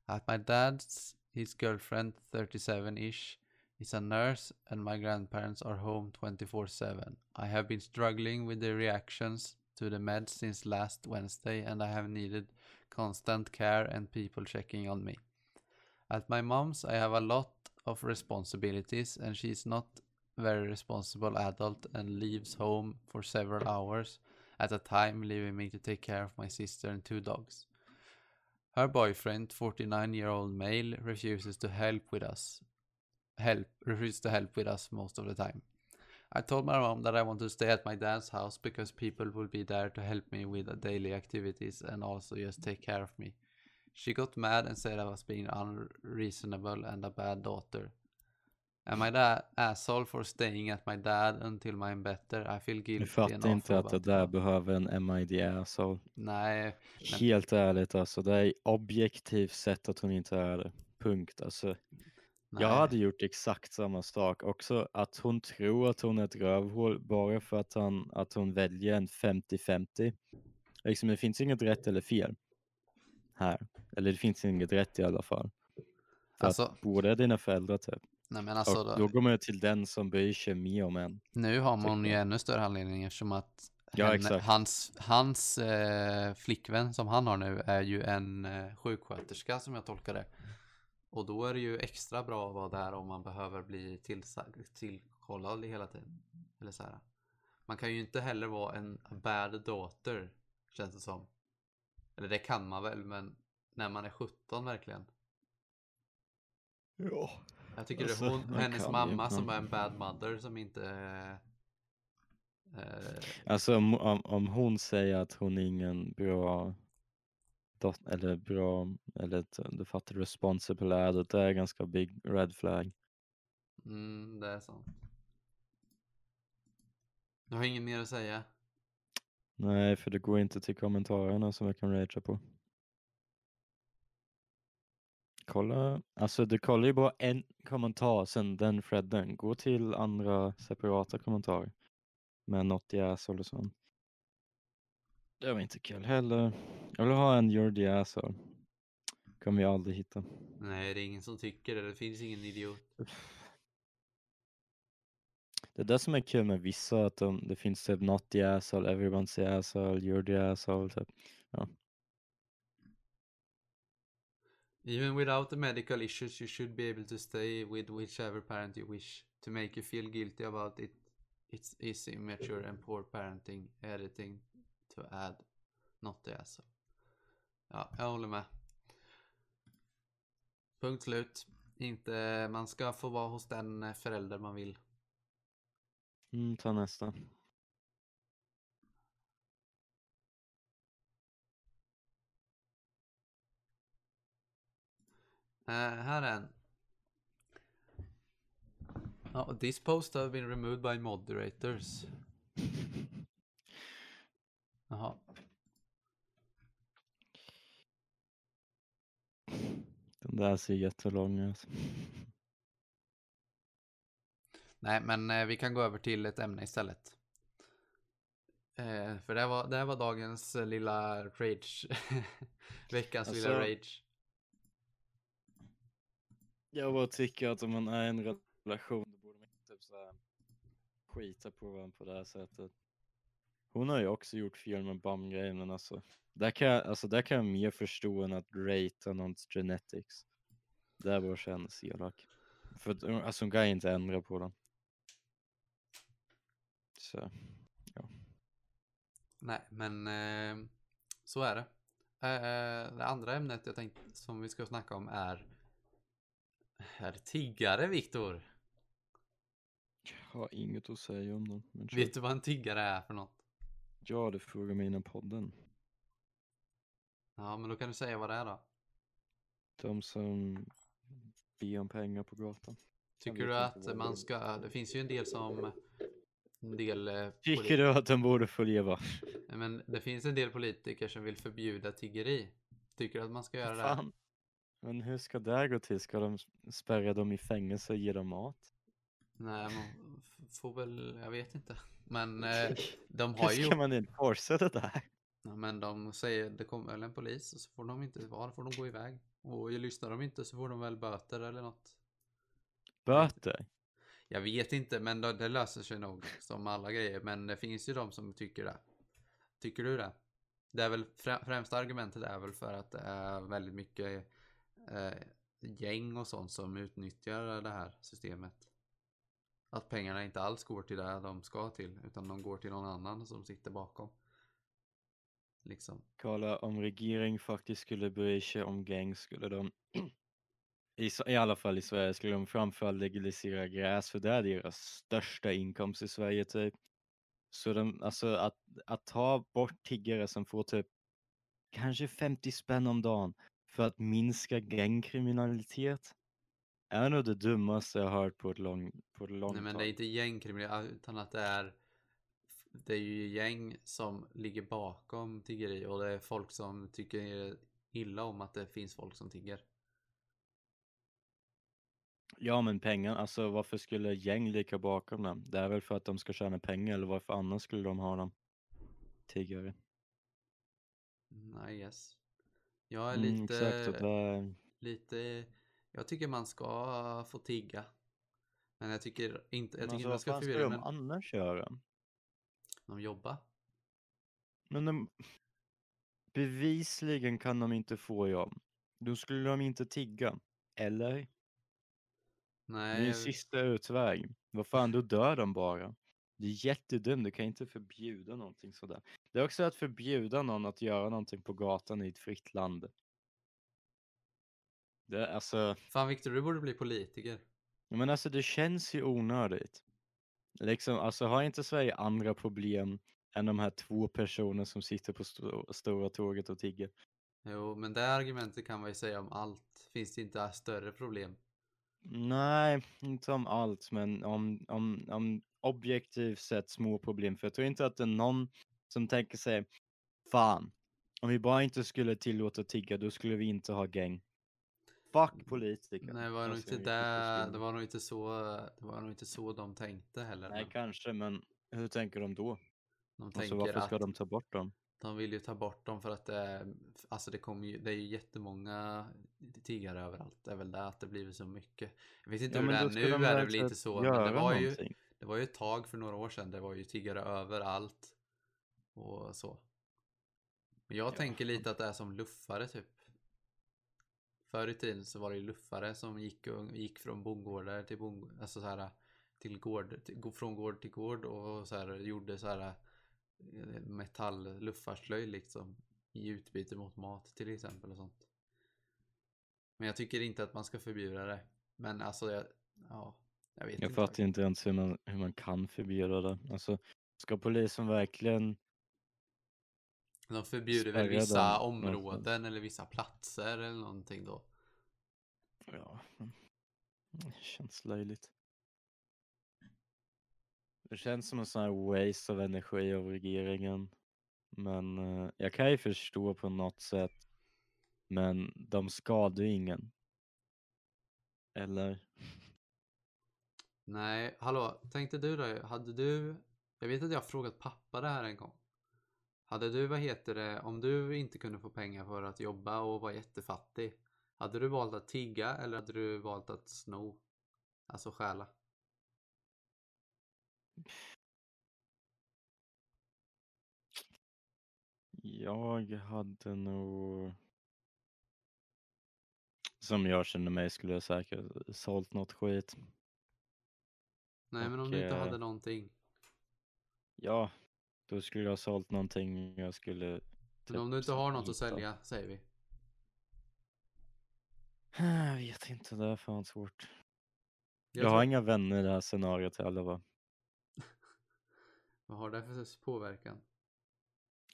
At my dad's, his girlfriend, 37 ish, is a nurse, and my grandparents are home 24 7. I have been struggling with the reactions to the meds since last Wednesday, and I have needed constant care and people checking on me. At my mom's, I have a lot of responsibilities, and she's not very responsible adult and leaves home for several hours at a time, leaving me to take care of my sister and two dogs. Her boyfriend, 49 year old male, refuses to help with us. Help refuses to help with us most of the time. I told my mom that I want to stay at my dad's house because people will be there to help me with the daily activities and also just take care of me. She got mad and said I was being unreasonable and a bad daughter. Am I the asshole for staying at my dad until I'm better? I feel guilty Du fattar inte att det där behöver en MID alltså. Nej, Men- Helt ärligt alltså, det är objektivt sett att hon inte är det. Punkt alltså. nej. Jag hade gjort exakt samma sak också. Att hon tror att hon är ett rövhål bara för att, han, att hon väljer en 50-50. Liksom, det finns inget rätt eller fel här. Eller det finns inget rätt i alla fall. För Alltså, att båda är dina föräldrar typ. Nej men alltså, och då, då går man ju till den som bryr sig mer om en. nu har man ju ännu större anledning eftersom att Ja, henne, hans, hans eh, flickvän som han har nu är ju en eh, sjuksköterska som jag tolkar det. Och då är det ju extra bra att vara där om man behöver bli tillkollad hela tiden. Eller så här. Man kan ju inte heller vara en bad daughter, känns det som. Eller det kan man väl, men när man är 17 verkligen. Ja. Jag tycker Alltså, det är hon, hennes mamma som är en bad mother som inte... Eh, Alltså om, om, om hon säger att hon är ingen bra dot, eller bra, eller du fattar responsible adult, det är ganska big red flag. mm, det är sant. Jag har inget mer att säga. Nej, för det går inte till kommentarerna som jag kan ragea på. Kolla, alltså du kollar ju bara en kommentar sen den threaden. Gå till andra separata kommentarer. Med något i asshole och sånt. Det var inte kul heller. Jag vill ha en you're the asshole. Kommer vi aldrig hitta. Nej, det är ingen som tycker det. Det finns ingen idiot. Det är det som är kul med vissa, att de, det finns typ not the asshole, everyone's the asshole, you're the asshole. Typ. Even without the medical issues, you should be able to stay with whichever parent you wish. To make you feel guilty about it, it is immature and poor parenting. Editing to add, not the asshole. Alltså. Ja, jag håller med. Punkt slut. Inte, man ska få vara hos den förälder man vill. Mm, ta nästa. Här är en. Ja, this post have been removed by moderators. Jaha. Den där ser jättelång ut. Nej, men eh, vi kan gå över till ett ämne istället. Eh, för det här var, det här var dagens eh, lilla rage. Veckans lilla Alltså- rage. Jag bara tycker att om man är i en relation då borde man inte typ så här skita på varandra på det här sättet. Hon har ju också gjort fel med BAM-grejen men alltså där kan, jag, alltså där kan jag mer förstå än att ratea någons genetics. Det är bara känns elak. För alltså hon kan ju inte ändra på den. Så. ja. Nej, men eh, så är det. Eh, eh det andra ämnet jag tänkte som vi ska snacka om är är tiggare, Viktor. Jag har inget att säga om dem. Men. Vet du vad en tiggare är för något? Ja, det frågar mig innan podden. Ja, men då kan du säga vad det är då. De som ber om pengar på gatan. Tycker du att man ska, det finns ju en del som en del eh, Tycker du att de borde få leva? Men det finns en del politiker som vill förbjuda tiggeri. Tycker du att man ska göra det? Men hur ska det gå till? Ska de spärra dem i fängelse och ge dem mat? Nej, man får väl, jag vet inte. Men eh, de Hur har ju ska man enforca det där? Ja, men de säger det kommer väl en polis och så får de inte vara, får de gå iväg. Och lyssnar de inte så får de väl böter eller något. Böter? Jag vet inte, men det, det löser sig nog som alla grejer. Men det finns ju de som tycker det. Tycker du det? Det är väl frä, främsta argumentet är väl för att det är väldigt mycket Eh, gäng och sånt som utnyttjar det här systemet. Att pengarna inte alls går till det de ska till, utan de går till någon annan som sitter bakom. Liksom. Kolla, om regering faktiskt skulle bry sig om gäng skulle de I, I alla fall i Sverige skulle de framförallt legalisera gräs för det är deras största inkomst i Sverige typ. Så de, alltså att, att ta bort tiggare som får typ kanske 50 spänn om dagen för att minska gängkriminalitet är nog det dummaste jag hört på ett lång, på ett långt Nej men tag. det är inte gängkriminalitet utan att det är Det är ju gäng som ligger bakom tiggeri och det är folk som tycker illa om att det finns folk som tigger. Ja men pengar, alltså varför skulle gäng ligga bakom dem? Det är väl för att de ska tjäna pengar eller varför annars skulle de ha dem? Tiggare. Mm, I guess. Jag är Mm, lite, exakt, och det, lite Jag tycker man ska få tigga. Men jag tycker inte, jag men tycker alltså, man vad ska fan ska förbjuda de men annars göra? de jobbar. Men de, bevisligen kan de inte få jobb. Då skulle de inte tigga. Eller? Det är Nej, ju sista utväg. Vad fan, då dör de bara. Det är jättedumt, du kan inte förbjuda någonting sådär. Det är också att förbjuda någon att göra någonting på gatan i ett fritt land. Det, alltså, Fan Viktor, du borde bli politiker. men alltså det känns ju onödigt. Liksom, alltså har inte Sverige andra problem än de här två personerna som sitter på sto- stora tåget och tigger? Jo, men det argumentet kan man ju säga om allt. Finns det inte större problem? Nej, inte om allt, men om, om, om objektivt sett små problem. För jag tror inte att det är någon som tänker sig, fan, om vi bara inte skulle tillåta tigga, då skulle vi inte ha gäng. Fuck politiker. Nej, det var nog Alltså, inte där. försvinner. Det var nog inte så. Det var nog inte så de tänkte heller. Nej, men kanske, men hur tänker de då? de Alltså tänker varför ska de ta bort dem? de vill ju ta bort dem för att det är, alltså det kommer ju, det är ju jättemånga tiggare överallt. Det är väl det att det blivit så mycket. Jag vet inte Ja, hur det är nu, de är det väl inte så. Men det var ju, någonting. Det var ju ett tag för några år sedan. Det var ju tiggare överallt. Och så. Men jag Ja. tänker lite att det är som luffare typ. Förr i tiden så var det ju luffare som gick, och, gick från bondgårdar till bond, alltså så här till gård, till, från gård till gård och så här gjorde så här eh, metall luffarslöjd liksom i utbyte mot mat till exempel och sånt. Men jag tycker inte att man ska förbjuda det. Men alltså, jag, ja, jag vet Jag inte. fattar inte ens hur man, hur man kan förbjuda det. Alltså, ska polisen verkligen De förbjuder väl vissa dem områden eller vissa platser eller någonting då. Ja, men det känns löjligt. Det känns som en sån här waste av energi av regeringen. Men eh, jag kan ju förstå på något sätt. Men de skadar ju ingen. Eller? Nej, hallå, tänkte du då? Hade du, jag vet att jag har frågat pappa det här en gång. Hade du, vad heter det, om du inte kunde få pengar för att jobba och var jättefattig. Hade du valt att tigga eller hade du valt att sno? Alltså stjäla? Jag hade nog... Som jag känner mig skulle jag säkert sålt något skit. Nej, men om du inte eh, hade någonting. Ja, då skulle jag ha sålt någonting jag skulle... Men typ om du inte har något att sälja, säger vi. Jag vet inte, det är fan svårt. Jag, Jag har inga vänner i det här scenariot heller va? Vad har det för påverkan?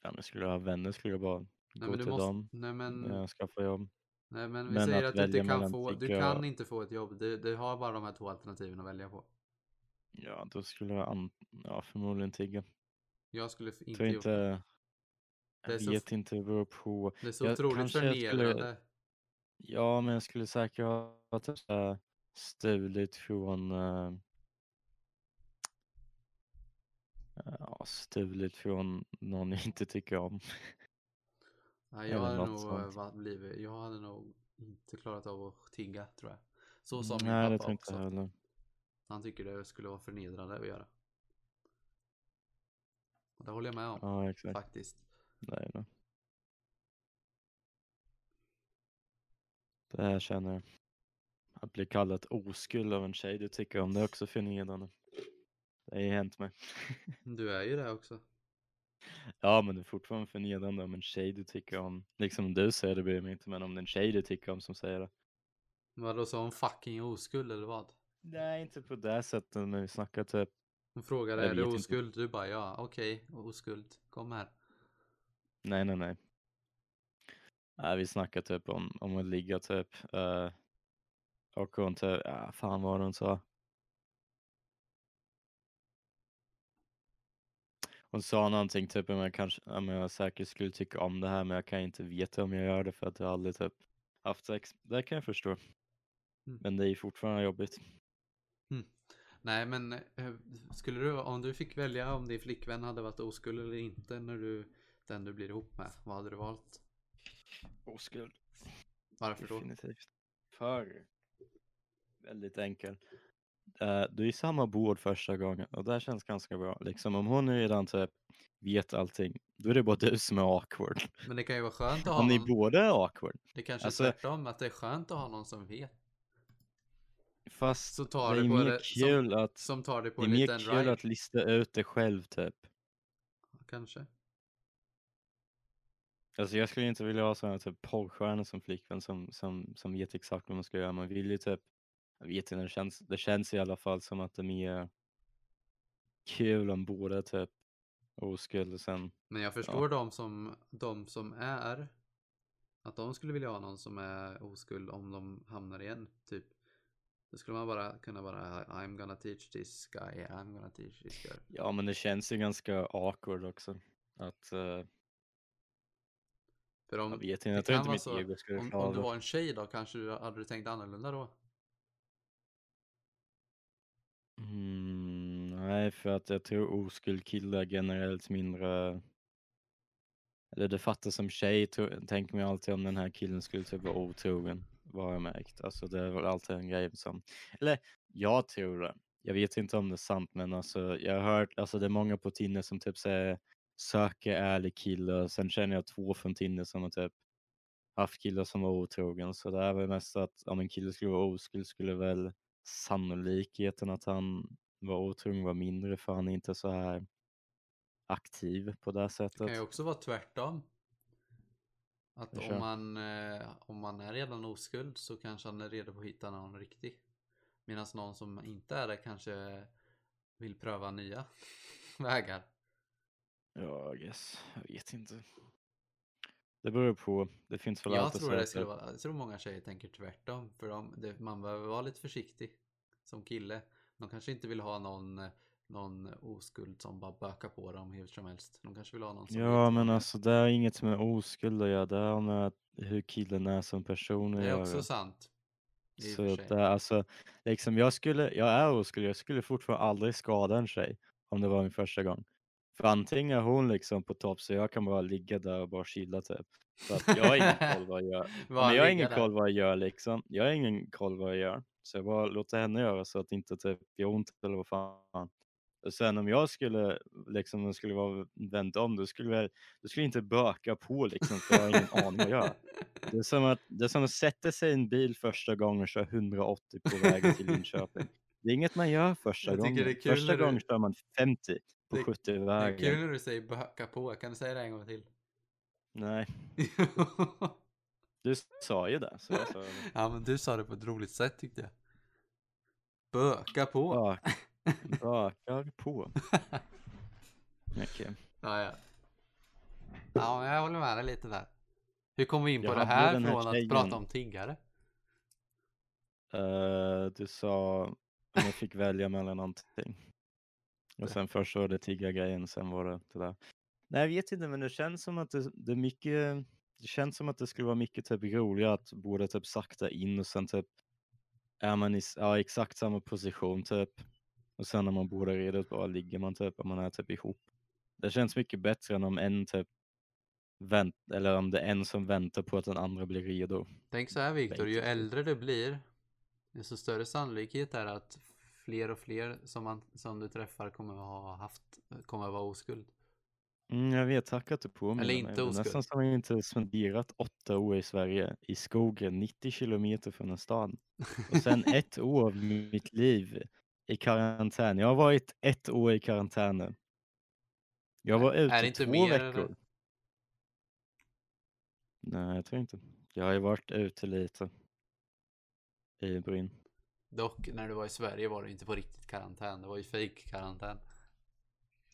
Ja, men skulle jag ha vänner skulle jag bara Nej, gå till måste, dem nej men, jag skaffar jobb. nej men vi Men säger att att, du inte kan få, du kan och- inte få ett jobb. Du, du har bara de här två alternativen att välja på. Ja, då skulle jag an... ja, förmodligen tigga. Jag skulle inte gjort inte... det. Jag Det är så vet inte, det beror på. Det är så Jag- otroligt jag skulle- förnedrande. Ja, men jag skulle säkert ha typ stulit från... Ja, stulit från någon jag inte tycker om. Nej, jag, hade nog, sånt. eh, blivit, jag hade nog inte klarat av att tigga, tror jag. Så sa min Nej, pappa också. Han tycker det skulle vara förnedrande att göra. Och det håller jag med om, Ja, exakt. faktiskt. Nej, nej. Det här känner jag. Att bli kallad oskuld av en tjej du tycker om, det är också förnedrande. Det har ju hänt mig. Du är ju det också. Ja, men det är fortfarande förnedrande om en tjej du tycker om. Liksom du säger det bryr mig inte, men om det är en tjej du tycker om som säger det. Vadå, sa hon fucking oskuld eller vad? Nej, inte på det sättet, men vi snackar typ. Hon frågade, är du vet inte. oskuld? Du bara, ja, okej, oskuld. Kom här. Nej, nej, nej. Nej, vi snackar typ om, om att ligga typ. eh, och hon typ, ja, fan vad hon sa. Hon sa någonting typ om jag kanske, om jag säkert skulle tycka om det här men jag kan inte veta om jag gör det för att jag aldrig typ haft sex. Det kan jag förstå. Mm. Men det är fortfarande jobbigt. Nej, men eh, skulle du, om du fick välja om din flickvän hade varit oskuld eller inte när du, den du blir ihop med, vad hade du valt? Oskuld. Varför då? Definitivt. För väldigt enkel. Uh, du är i samma båt första gången och det här känns ganska bra. Liksom om hon redan typ vet allting, då är det bara du som är awkward. Men det kan ju vara skönt att ha Om ni båda är awkward. det kanske alltså- är tvärtom, att det är skönt att ha någon som vet. Fast Så tar är det på mer det, kul som, att som tar det på det är mer kul ride. att lista ut det själv typ. Kanske. Alltså jag skulle inte vilja ha sådana typ porrstjärnor som flickvän som, som, som vet exakt vad man ska göra. Man vill ju typ, jag vet inte, det känns, det känns i alla fall som att det är mer kul om båda typ oskuld och sen, Men jag förstår de, som, de som är att de skulle vilja ha någon som är oskuld om de hamnar igen. Typ. Då skulle man bara kunna bara I'm gonna teach this guy, I'm gonna teach this girl. ja men det känns ju ganska awkward också. Att, eh, För om, jag vet inte, jag tror inte vara mitt så- ego skulle om, om du var en tjej då kanske du hade tänkt annorlunda då? Mm, nej, för att jag tror oskuld killar generellt mindre eller det fattas som tjej, tänker man alltid om den här killen skulle typ vara otrogen, vad jag märkt. Alltså det är väl alltid en grej som, eller jag tror det. Jag vet inte om det är sant, men alltså jag har hört, alltså det är många på Tinder som typ säger söker ärlig kille, och sen känner jag två från Tinder som har typ haft killar som var otrogen, så det är väl mest att om en kille skulle vara oskuld skulle väl sannolikheten att han var otrogen var mindre för han är inte så här aktiv på det här Det kan sättet. ju också vara tvärtom. Att om man, eh, om man är redan oskuld så kanske han är redo på att hitta någon riktig. Medan någon som inte är det kanske vill pröva nya vägar. Ja, guess. Jag vet inte. Det beror på. Det finns väl Jag tror det skulle vara, jag tror många tjejer tänker tvärtom. För de, det, man behöver vara lite försiktig som kille. De kanske inte vill ha någon, eh, någon oskuld som bara bökar på dem hur som helst. De kanske vill ha någon som Ja, men alltså det är inget med oskuld att göra. Det har med hur killen är som person att Det är göra. också sant. Så för det är alltså, liksom jag skulle, jag är oskuld, jag skulle fortfarande aldrig skada en tjej om det var min första gång. För antingen är hon liksom på topp så jag kan bara ligga där och bara chilla typ. Så att jag har ingen koll vad jag gör. Men jag har ingen där. koll vad jag gör liksom. Jag har ingen koll vad jag gör. Så jag bara låter henne göra så att det inte typ gör ont eller vad fan. Och sen om jag skulle, liksom, det skulle vara vänt om, då skulle jag, då skulle jag inte böka på liksom, för jag har ingen aning vad jag gör. Det är som att, det är som att sätta sig i en bil första gången och köra 180 på vägen till Linköping. Det är inget man gör första gången. Första när du- gången kör man 50 på Det- 70 Det är kul när du säger böka på. Kan du säga det en gång till? Nej, du sa ju det. Så jag sa det. ja men du sa det på ett roligt sätt tyckte jag. Böka på. Bak, bakar på. Okej. Ja, ja. Ja, jag håller med dig lite där. Hur kom vi in på Jag det hade här den här från att tjejen- prata om tiggare? Eh, du sa om jag fick välja mellan någonting. Och sen först var det tiggargrejen, sen var det det där. Nej, jag vet inte, men det känns som att det, det är mycket, det känns som att det skulle vara mycket typ roligare att både typ sakta in och sen typ är man i s- ja, exakt samma position typ. Och sen när man båda är redo bara ligger man typ, om man är typ ihop. Det känns mycket bättre än om en typ vänt, eller om det är en som väntar på att den andra blir redo. Tänk så här Viktor, ju äldre du blir, desto större sannolikhet är att fler och fler som, man, som du träffar kommer att ha haft, kommer att vara oskuld. Mm, jag vet, tack att du påminner Eller mig. inte är oskuld. nästan som jag inte spenderat åtta år i Sverige, i skogen, 90 kilometer från en stad. Och sen ett år av mitt liv i karantän. Jag har varit ett år i karantän nu. Jag var ute är det inte två mer, eller? veckor. Nej, jag tror inte. Jag har ju varit ute lite. I Brynn. Dock, när du var i Sverige var det inte på riktigt karantän, det var ju fake karantän.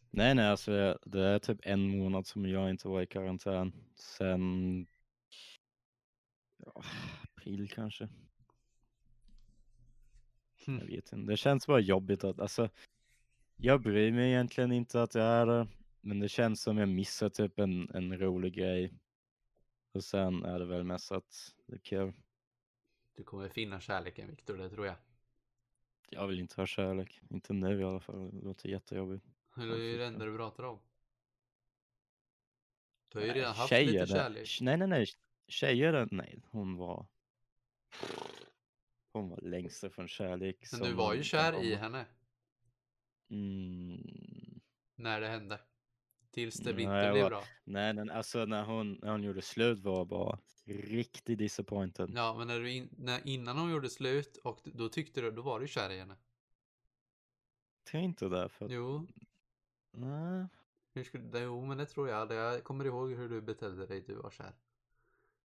Nej, nej, alltså det är typ en månad som jag inte var i karantän. Sen ja, april kanske. Jag vet inte. Det känns bara jobbigt att, alltså, jag bryr mig egentligen inte att jag är där, men det känns som jag missar typ en, en rolig grej. Och sen är det väl mest att det är kul. Du kommer finna kärleken Viktor, det tror jag. Jag vill inte ha kärlek, inte nu i alla fall. Det låter jättejobbigt. Det är ju det enda du pratar om. Du har ju Nej, redan haft tjejer, lite det- kärlek. Nej, nej, nej. Tjejer, det- nej, hon var... Hon var längst ifrån kärlek. Men du var ju kär i henne Mm, när det hände. Tills det Nej, inte blev var- bra. nej, men alltså när hon, när hon gjorde slut var jag bara riktigt disappointed. Ja, men när du in, när, innan hon gjorde slut och då tyckte du, då var du kär i henne. Tror inte det. För Jo, nej. Hur skulle, det, jo men det tror jag. Jag kommer ihåg hur du betedde dig, du var kär.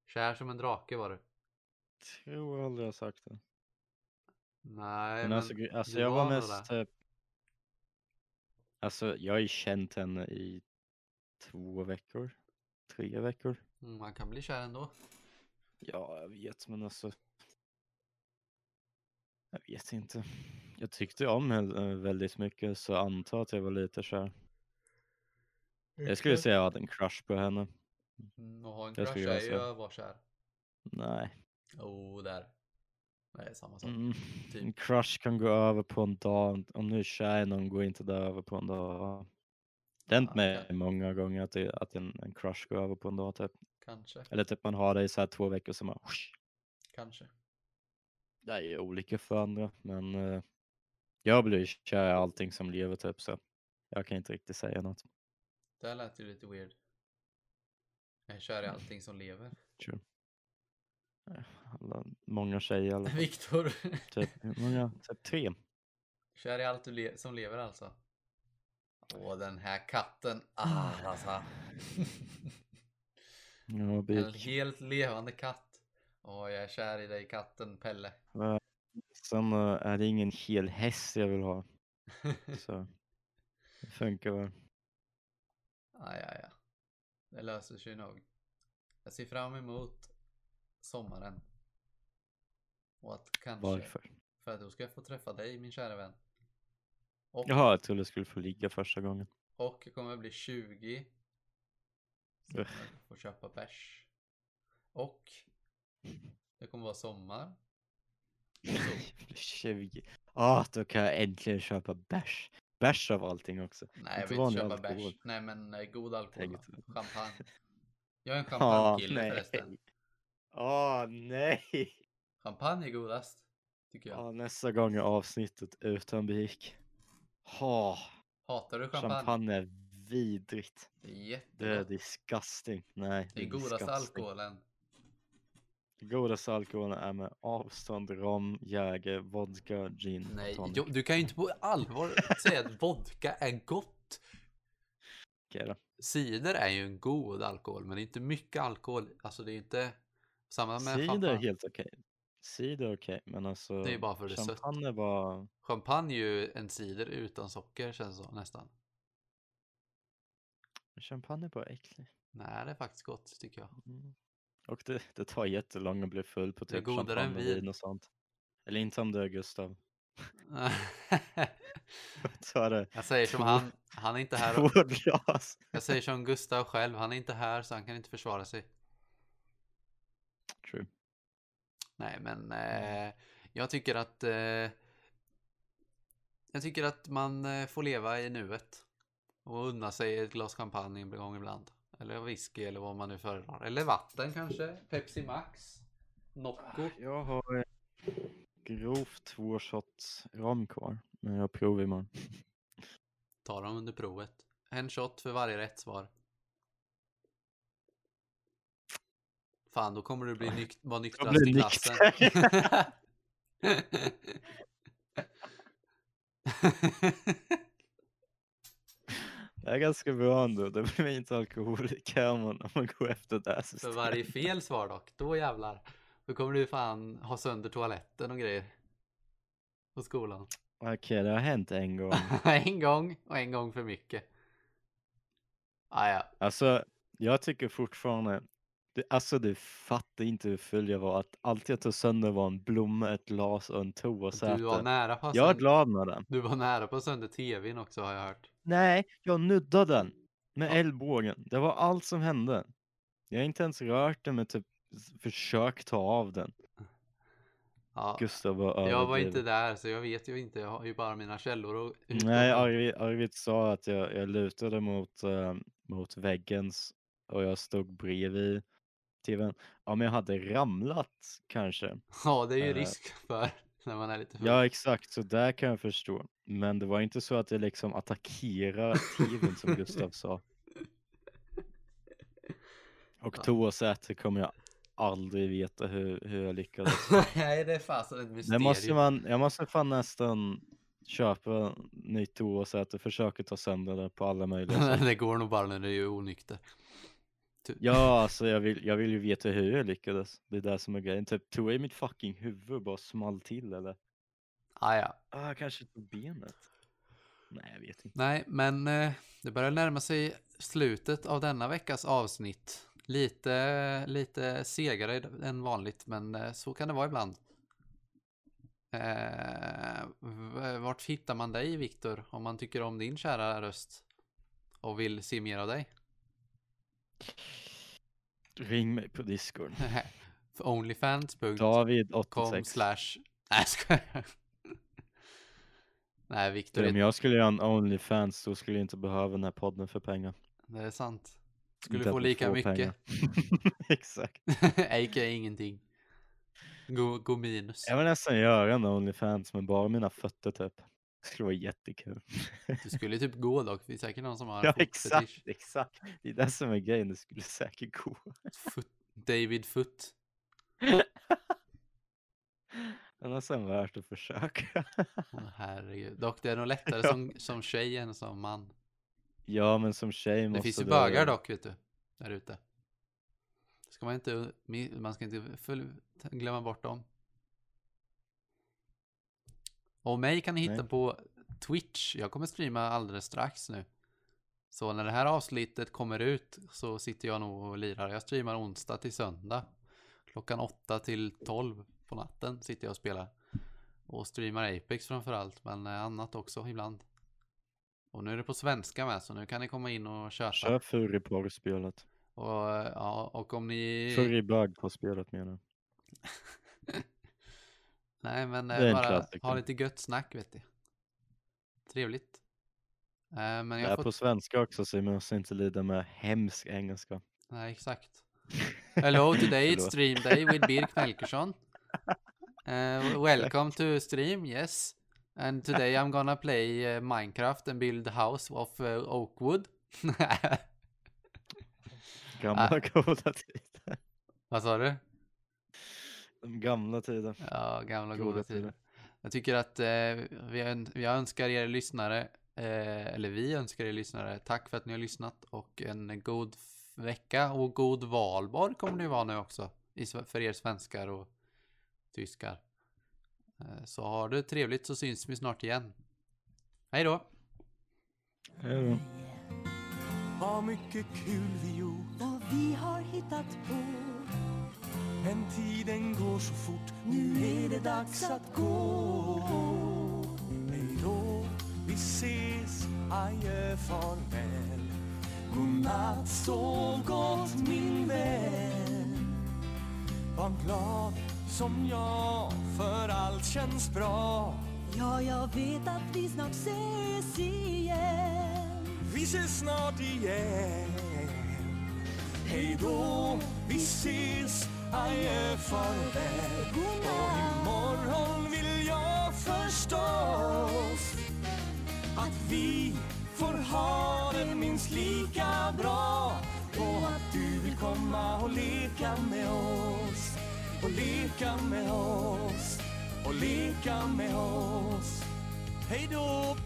Kär som en drake var du. Tror aldrig jag sagt det. Nej Men, men, alltså, alltså du jag var nog mest typ. Alltså jag har ju känt henne i två veckor. Tre veckor. Mm, Man kan bli kär ändå. Ja, jag vet, men alltså. Jag vet inte. Jag tyckte om henne eh, väldigt mycket, så antar att jag var lite kär. Jag skulle säga jag hade en crush på henne. Mm, och ha en crush är jag ju att vara kär. Nej. Oh, där. Det är samma sak. Mm. typ. En crush kan gå över på en dag. Om du är kär någon går inte det över på en dag. Det har hänt mig många gånger att, det, att en, en crush går över på en dag typ. Kanske, Eller typ man har det i så här två veckor som man kanske. Det är ju olika för andra, men eh, jag blir kär i allting som lever typ så jag kan inte riktigt säga något. Det här lät ju lite weird. Jag är kär i allting som lever. Tror. Alla, många tjejer alla. Viktor. Typ, många? Typ tre. Kär i allt du le- som lever alltså. Åh, den här katten. Ah, alltså. Ja, En helt levande katt. Åh, jag är kär i dig katten Pelle. Sen eh, är det ingen hel häst jag vill ha. Så det funkar väl. Ah, ja, ja. Det löser sig nog. Jag ser fram emot sommaren. Och att kanske, Varför? för att då ska jag få träffa dig min kära vän. Och, Jaha, jag trodde jag skulle få ligga första gången. och jag kommer bli 20. Så Ugh. kommer jag få köpa bärs. Och det kommer vara sommar. Blir 20. Ah, då kan jag äntligen köpa bärs. Bärs av allting också. Nej, jag vill inte köpa alkohol. bärs. Nej, men eh, god alkohol. Champagne. Jag är en champagnekille nej. förresten. Åh nej! Champagne är godast. Tycker jag. Ja, nästa gång är avsnittet utan bik. Ha, Hatar du champagne? champagne är vidrigt. Det är Det är jättegott. disgusting. Nej, Det är godaste disgusting. alkoholen. Godaste alkoholen är med avstånd rom, jäger, vodka, gin och Nej, tonic. jo, du kan ju inte på allvar säga att vodka är gott. Okej då. Cider är ju en god alkohol, men det är inte mycket alkohol. Alltså det är inte samma med Cider är champagne. helt okej. Cider är okej, men alltså. Det är bara för det är sött. champagne är bara. Champagne är ju en cider utan socker känns det som nästan. Champagne är bara äcklig. Nej, det är faktiskt gott tycker jag. Mm. Och det, det tar jättelångt att bli full på är typ champagne och vin. och sånt. Eller inte om det är Gustav. Ta det. jag säger som han, han är inte här. Glas. Jag säger som Gustav själv, han är inte här så han kan inte försvara sig. True. Nej, men eh, jag tycker att eh, jag tycker att man eh, får leva i nuet och unna sig ett glas champagne en gång ibland. Eller whisky eller vad man nu föredrar. Eller vatten kanske. Pepsi Max. Nocco. Jag har eh, grovt två shots rom kvar. Men jag provar imorgon. Ta dem under provet. En shot för varje rätt svar. Fan, då kommer du bli nyk- vara nyktrast i klassen. Det är ganska bra ändå. Det blir inte alkoholiker om man, om man går efter det här För systemet. varje fel svar dock, då jävlar. Då kommer du fan ha sönder toaletten och grejer. På skolan. Okej, det har hänt en gång. en gång och en gång för mycket. Ah, ja. Alltså, jag tycker fortfarande, det, alltså du fattar inte hur full jag var. Att allt jag tog sönder var en blomma, ett glas och en Du var toasäte. nära på Jag är glad med den. Du var nära på sönder tvn också har jag hört. Nej, jag nuddade den med Ja. älvbågen. Det var allt som hände. Jag har inte ens rört den med typ s- försök ta av den. Ja, Gustav var jag var inte där så jag vet ju inte. Jag har ju bara mina källor och Nej, Arvid, Arvid sa att jag, jag lutade mot, eh, mot väggen och jag stod bredvid tvn. Ja, men jag hade ramlat kanske. Ja, det är ju Eh. risk för när man är lite full. Ja, exakt, så där kan jag förstå. Men det var inte så att jag liksom attackerade tvn som Gustav sa. Och Ja. toasäte kommer jag aldrig veta hur, hur jag lyckades. Nej, det är fasen ett Det mysterium. måste man, jag måste fan nästan köper nytt toasäte, försöker ta sönder det på alla möjliga sätt. det går nog bara när du är onykter. Ja, alltså jag vill, jag vill ju veta hur jag lyckades. Det är det som är grejen. Typ tog jag i mitt fucking huvud bara small till eller? Ah, ja. Ah, kanske på benet. Nej, jag vet inte. Nej, men eh, det börjar närma sig slutet av denna veckas avsnitt. Lite, lite segare än vanligt, men eh, så kan det vara ibland. Eh, vart hittar man dig, Viktor, om man tycker om din kära röst och vill se mer av dig? Ring mig på Discord. Onlyfans.com David86. slash... Nej, jag. Nej, Viktor, Om jag skulle göra en Onlyfans då skulle jag inte behöva den här podden för pengar. det är sant. Skulle Inte få lika mycket. Exakt. A.k.a. ingenting. Gå, gå minus. Jag vill nästan göra en Onlyfans med bara mina fötter typ. Det skulle vara jättekul. Du skulle typ gå dock. Det är säkert någon som har Ja exakt, exakt. Det är det som är grejen, det skulle säkert gå. Foot, David Foot. Det är nästan värt att försöka. Åh, herregud. Dock det är nog lättare Ja. som, som tjej än som man. Ja men som tjej måste Det finns ju bögar dock vet du. Där ute. Ska man inte, man ska inte glömma bort dem. Och mig kan ni hitta Nej. på Twitch. Jag kommer streama alldeles strax nu. Så när det här avsnittet kommer ut så sitter jag nog och lirar. Jag streamar onsdag till söndag. Klockan 8 till 12 på natten sitter jag och spelar. Och streamar Apex framförallt, men eh, annat också ibland. Och nu är det på svenska med, så nu kan ni komma in och köpa. Kör furry-porrspelet. Och, eh, ja, och om ni... Furry-bög på spelet menar. Nej, men Det eh, är bara klassiker. ha lite gött snack vet du. Trevligt. Eh, men Det jag är har fått... på svenska också så jag måste inte lida med hemsk engelska. Nej, exakt. Hello, today it's stream day with Birk Melkersson. Uh, welcome to stream, yes. And today I'm gonna play uh, Minecraft and build house of uh, oakwood. Gamla Ah. goda tider. Vad sa du? Gamla tider. Ja, gamla Goda goda tider. tider. Jag tycker att eh, vi, ön- jag önskar er lyssnare, eh, eller vi önskar er lyssnare, tack för att ni har lyssnat och en god vecka och god valborg kommer det ju vara nu också för er svenskar och tyskar. Eh, så har det trevligt så syns vi snart igen. Hej då! Hej då. Har mycket kul vi gjort vad vi har hittat på. Men tiden går så fort. Nu är det dags att gå. Hej då, vi ses Adjö, farväl Godnatt, sov gott min vän. Var glad som jag För allt känns bra. Ja, jag vet att vi snart ses igen. Vi ses snart igen. Hej då, vi ses Adjö, farväl Och imorgon vill jag förstås Att vi får ha det minst lika bra. Och att du vill komma och leka med oss. Och leka med oss. Och leka med oss. Hej då!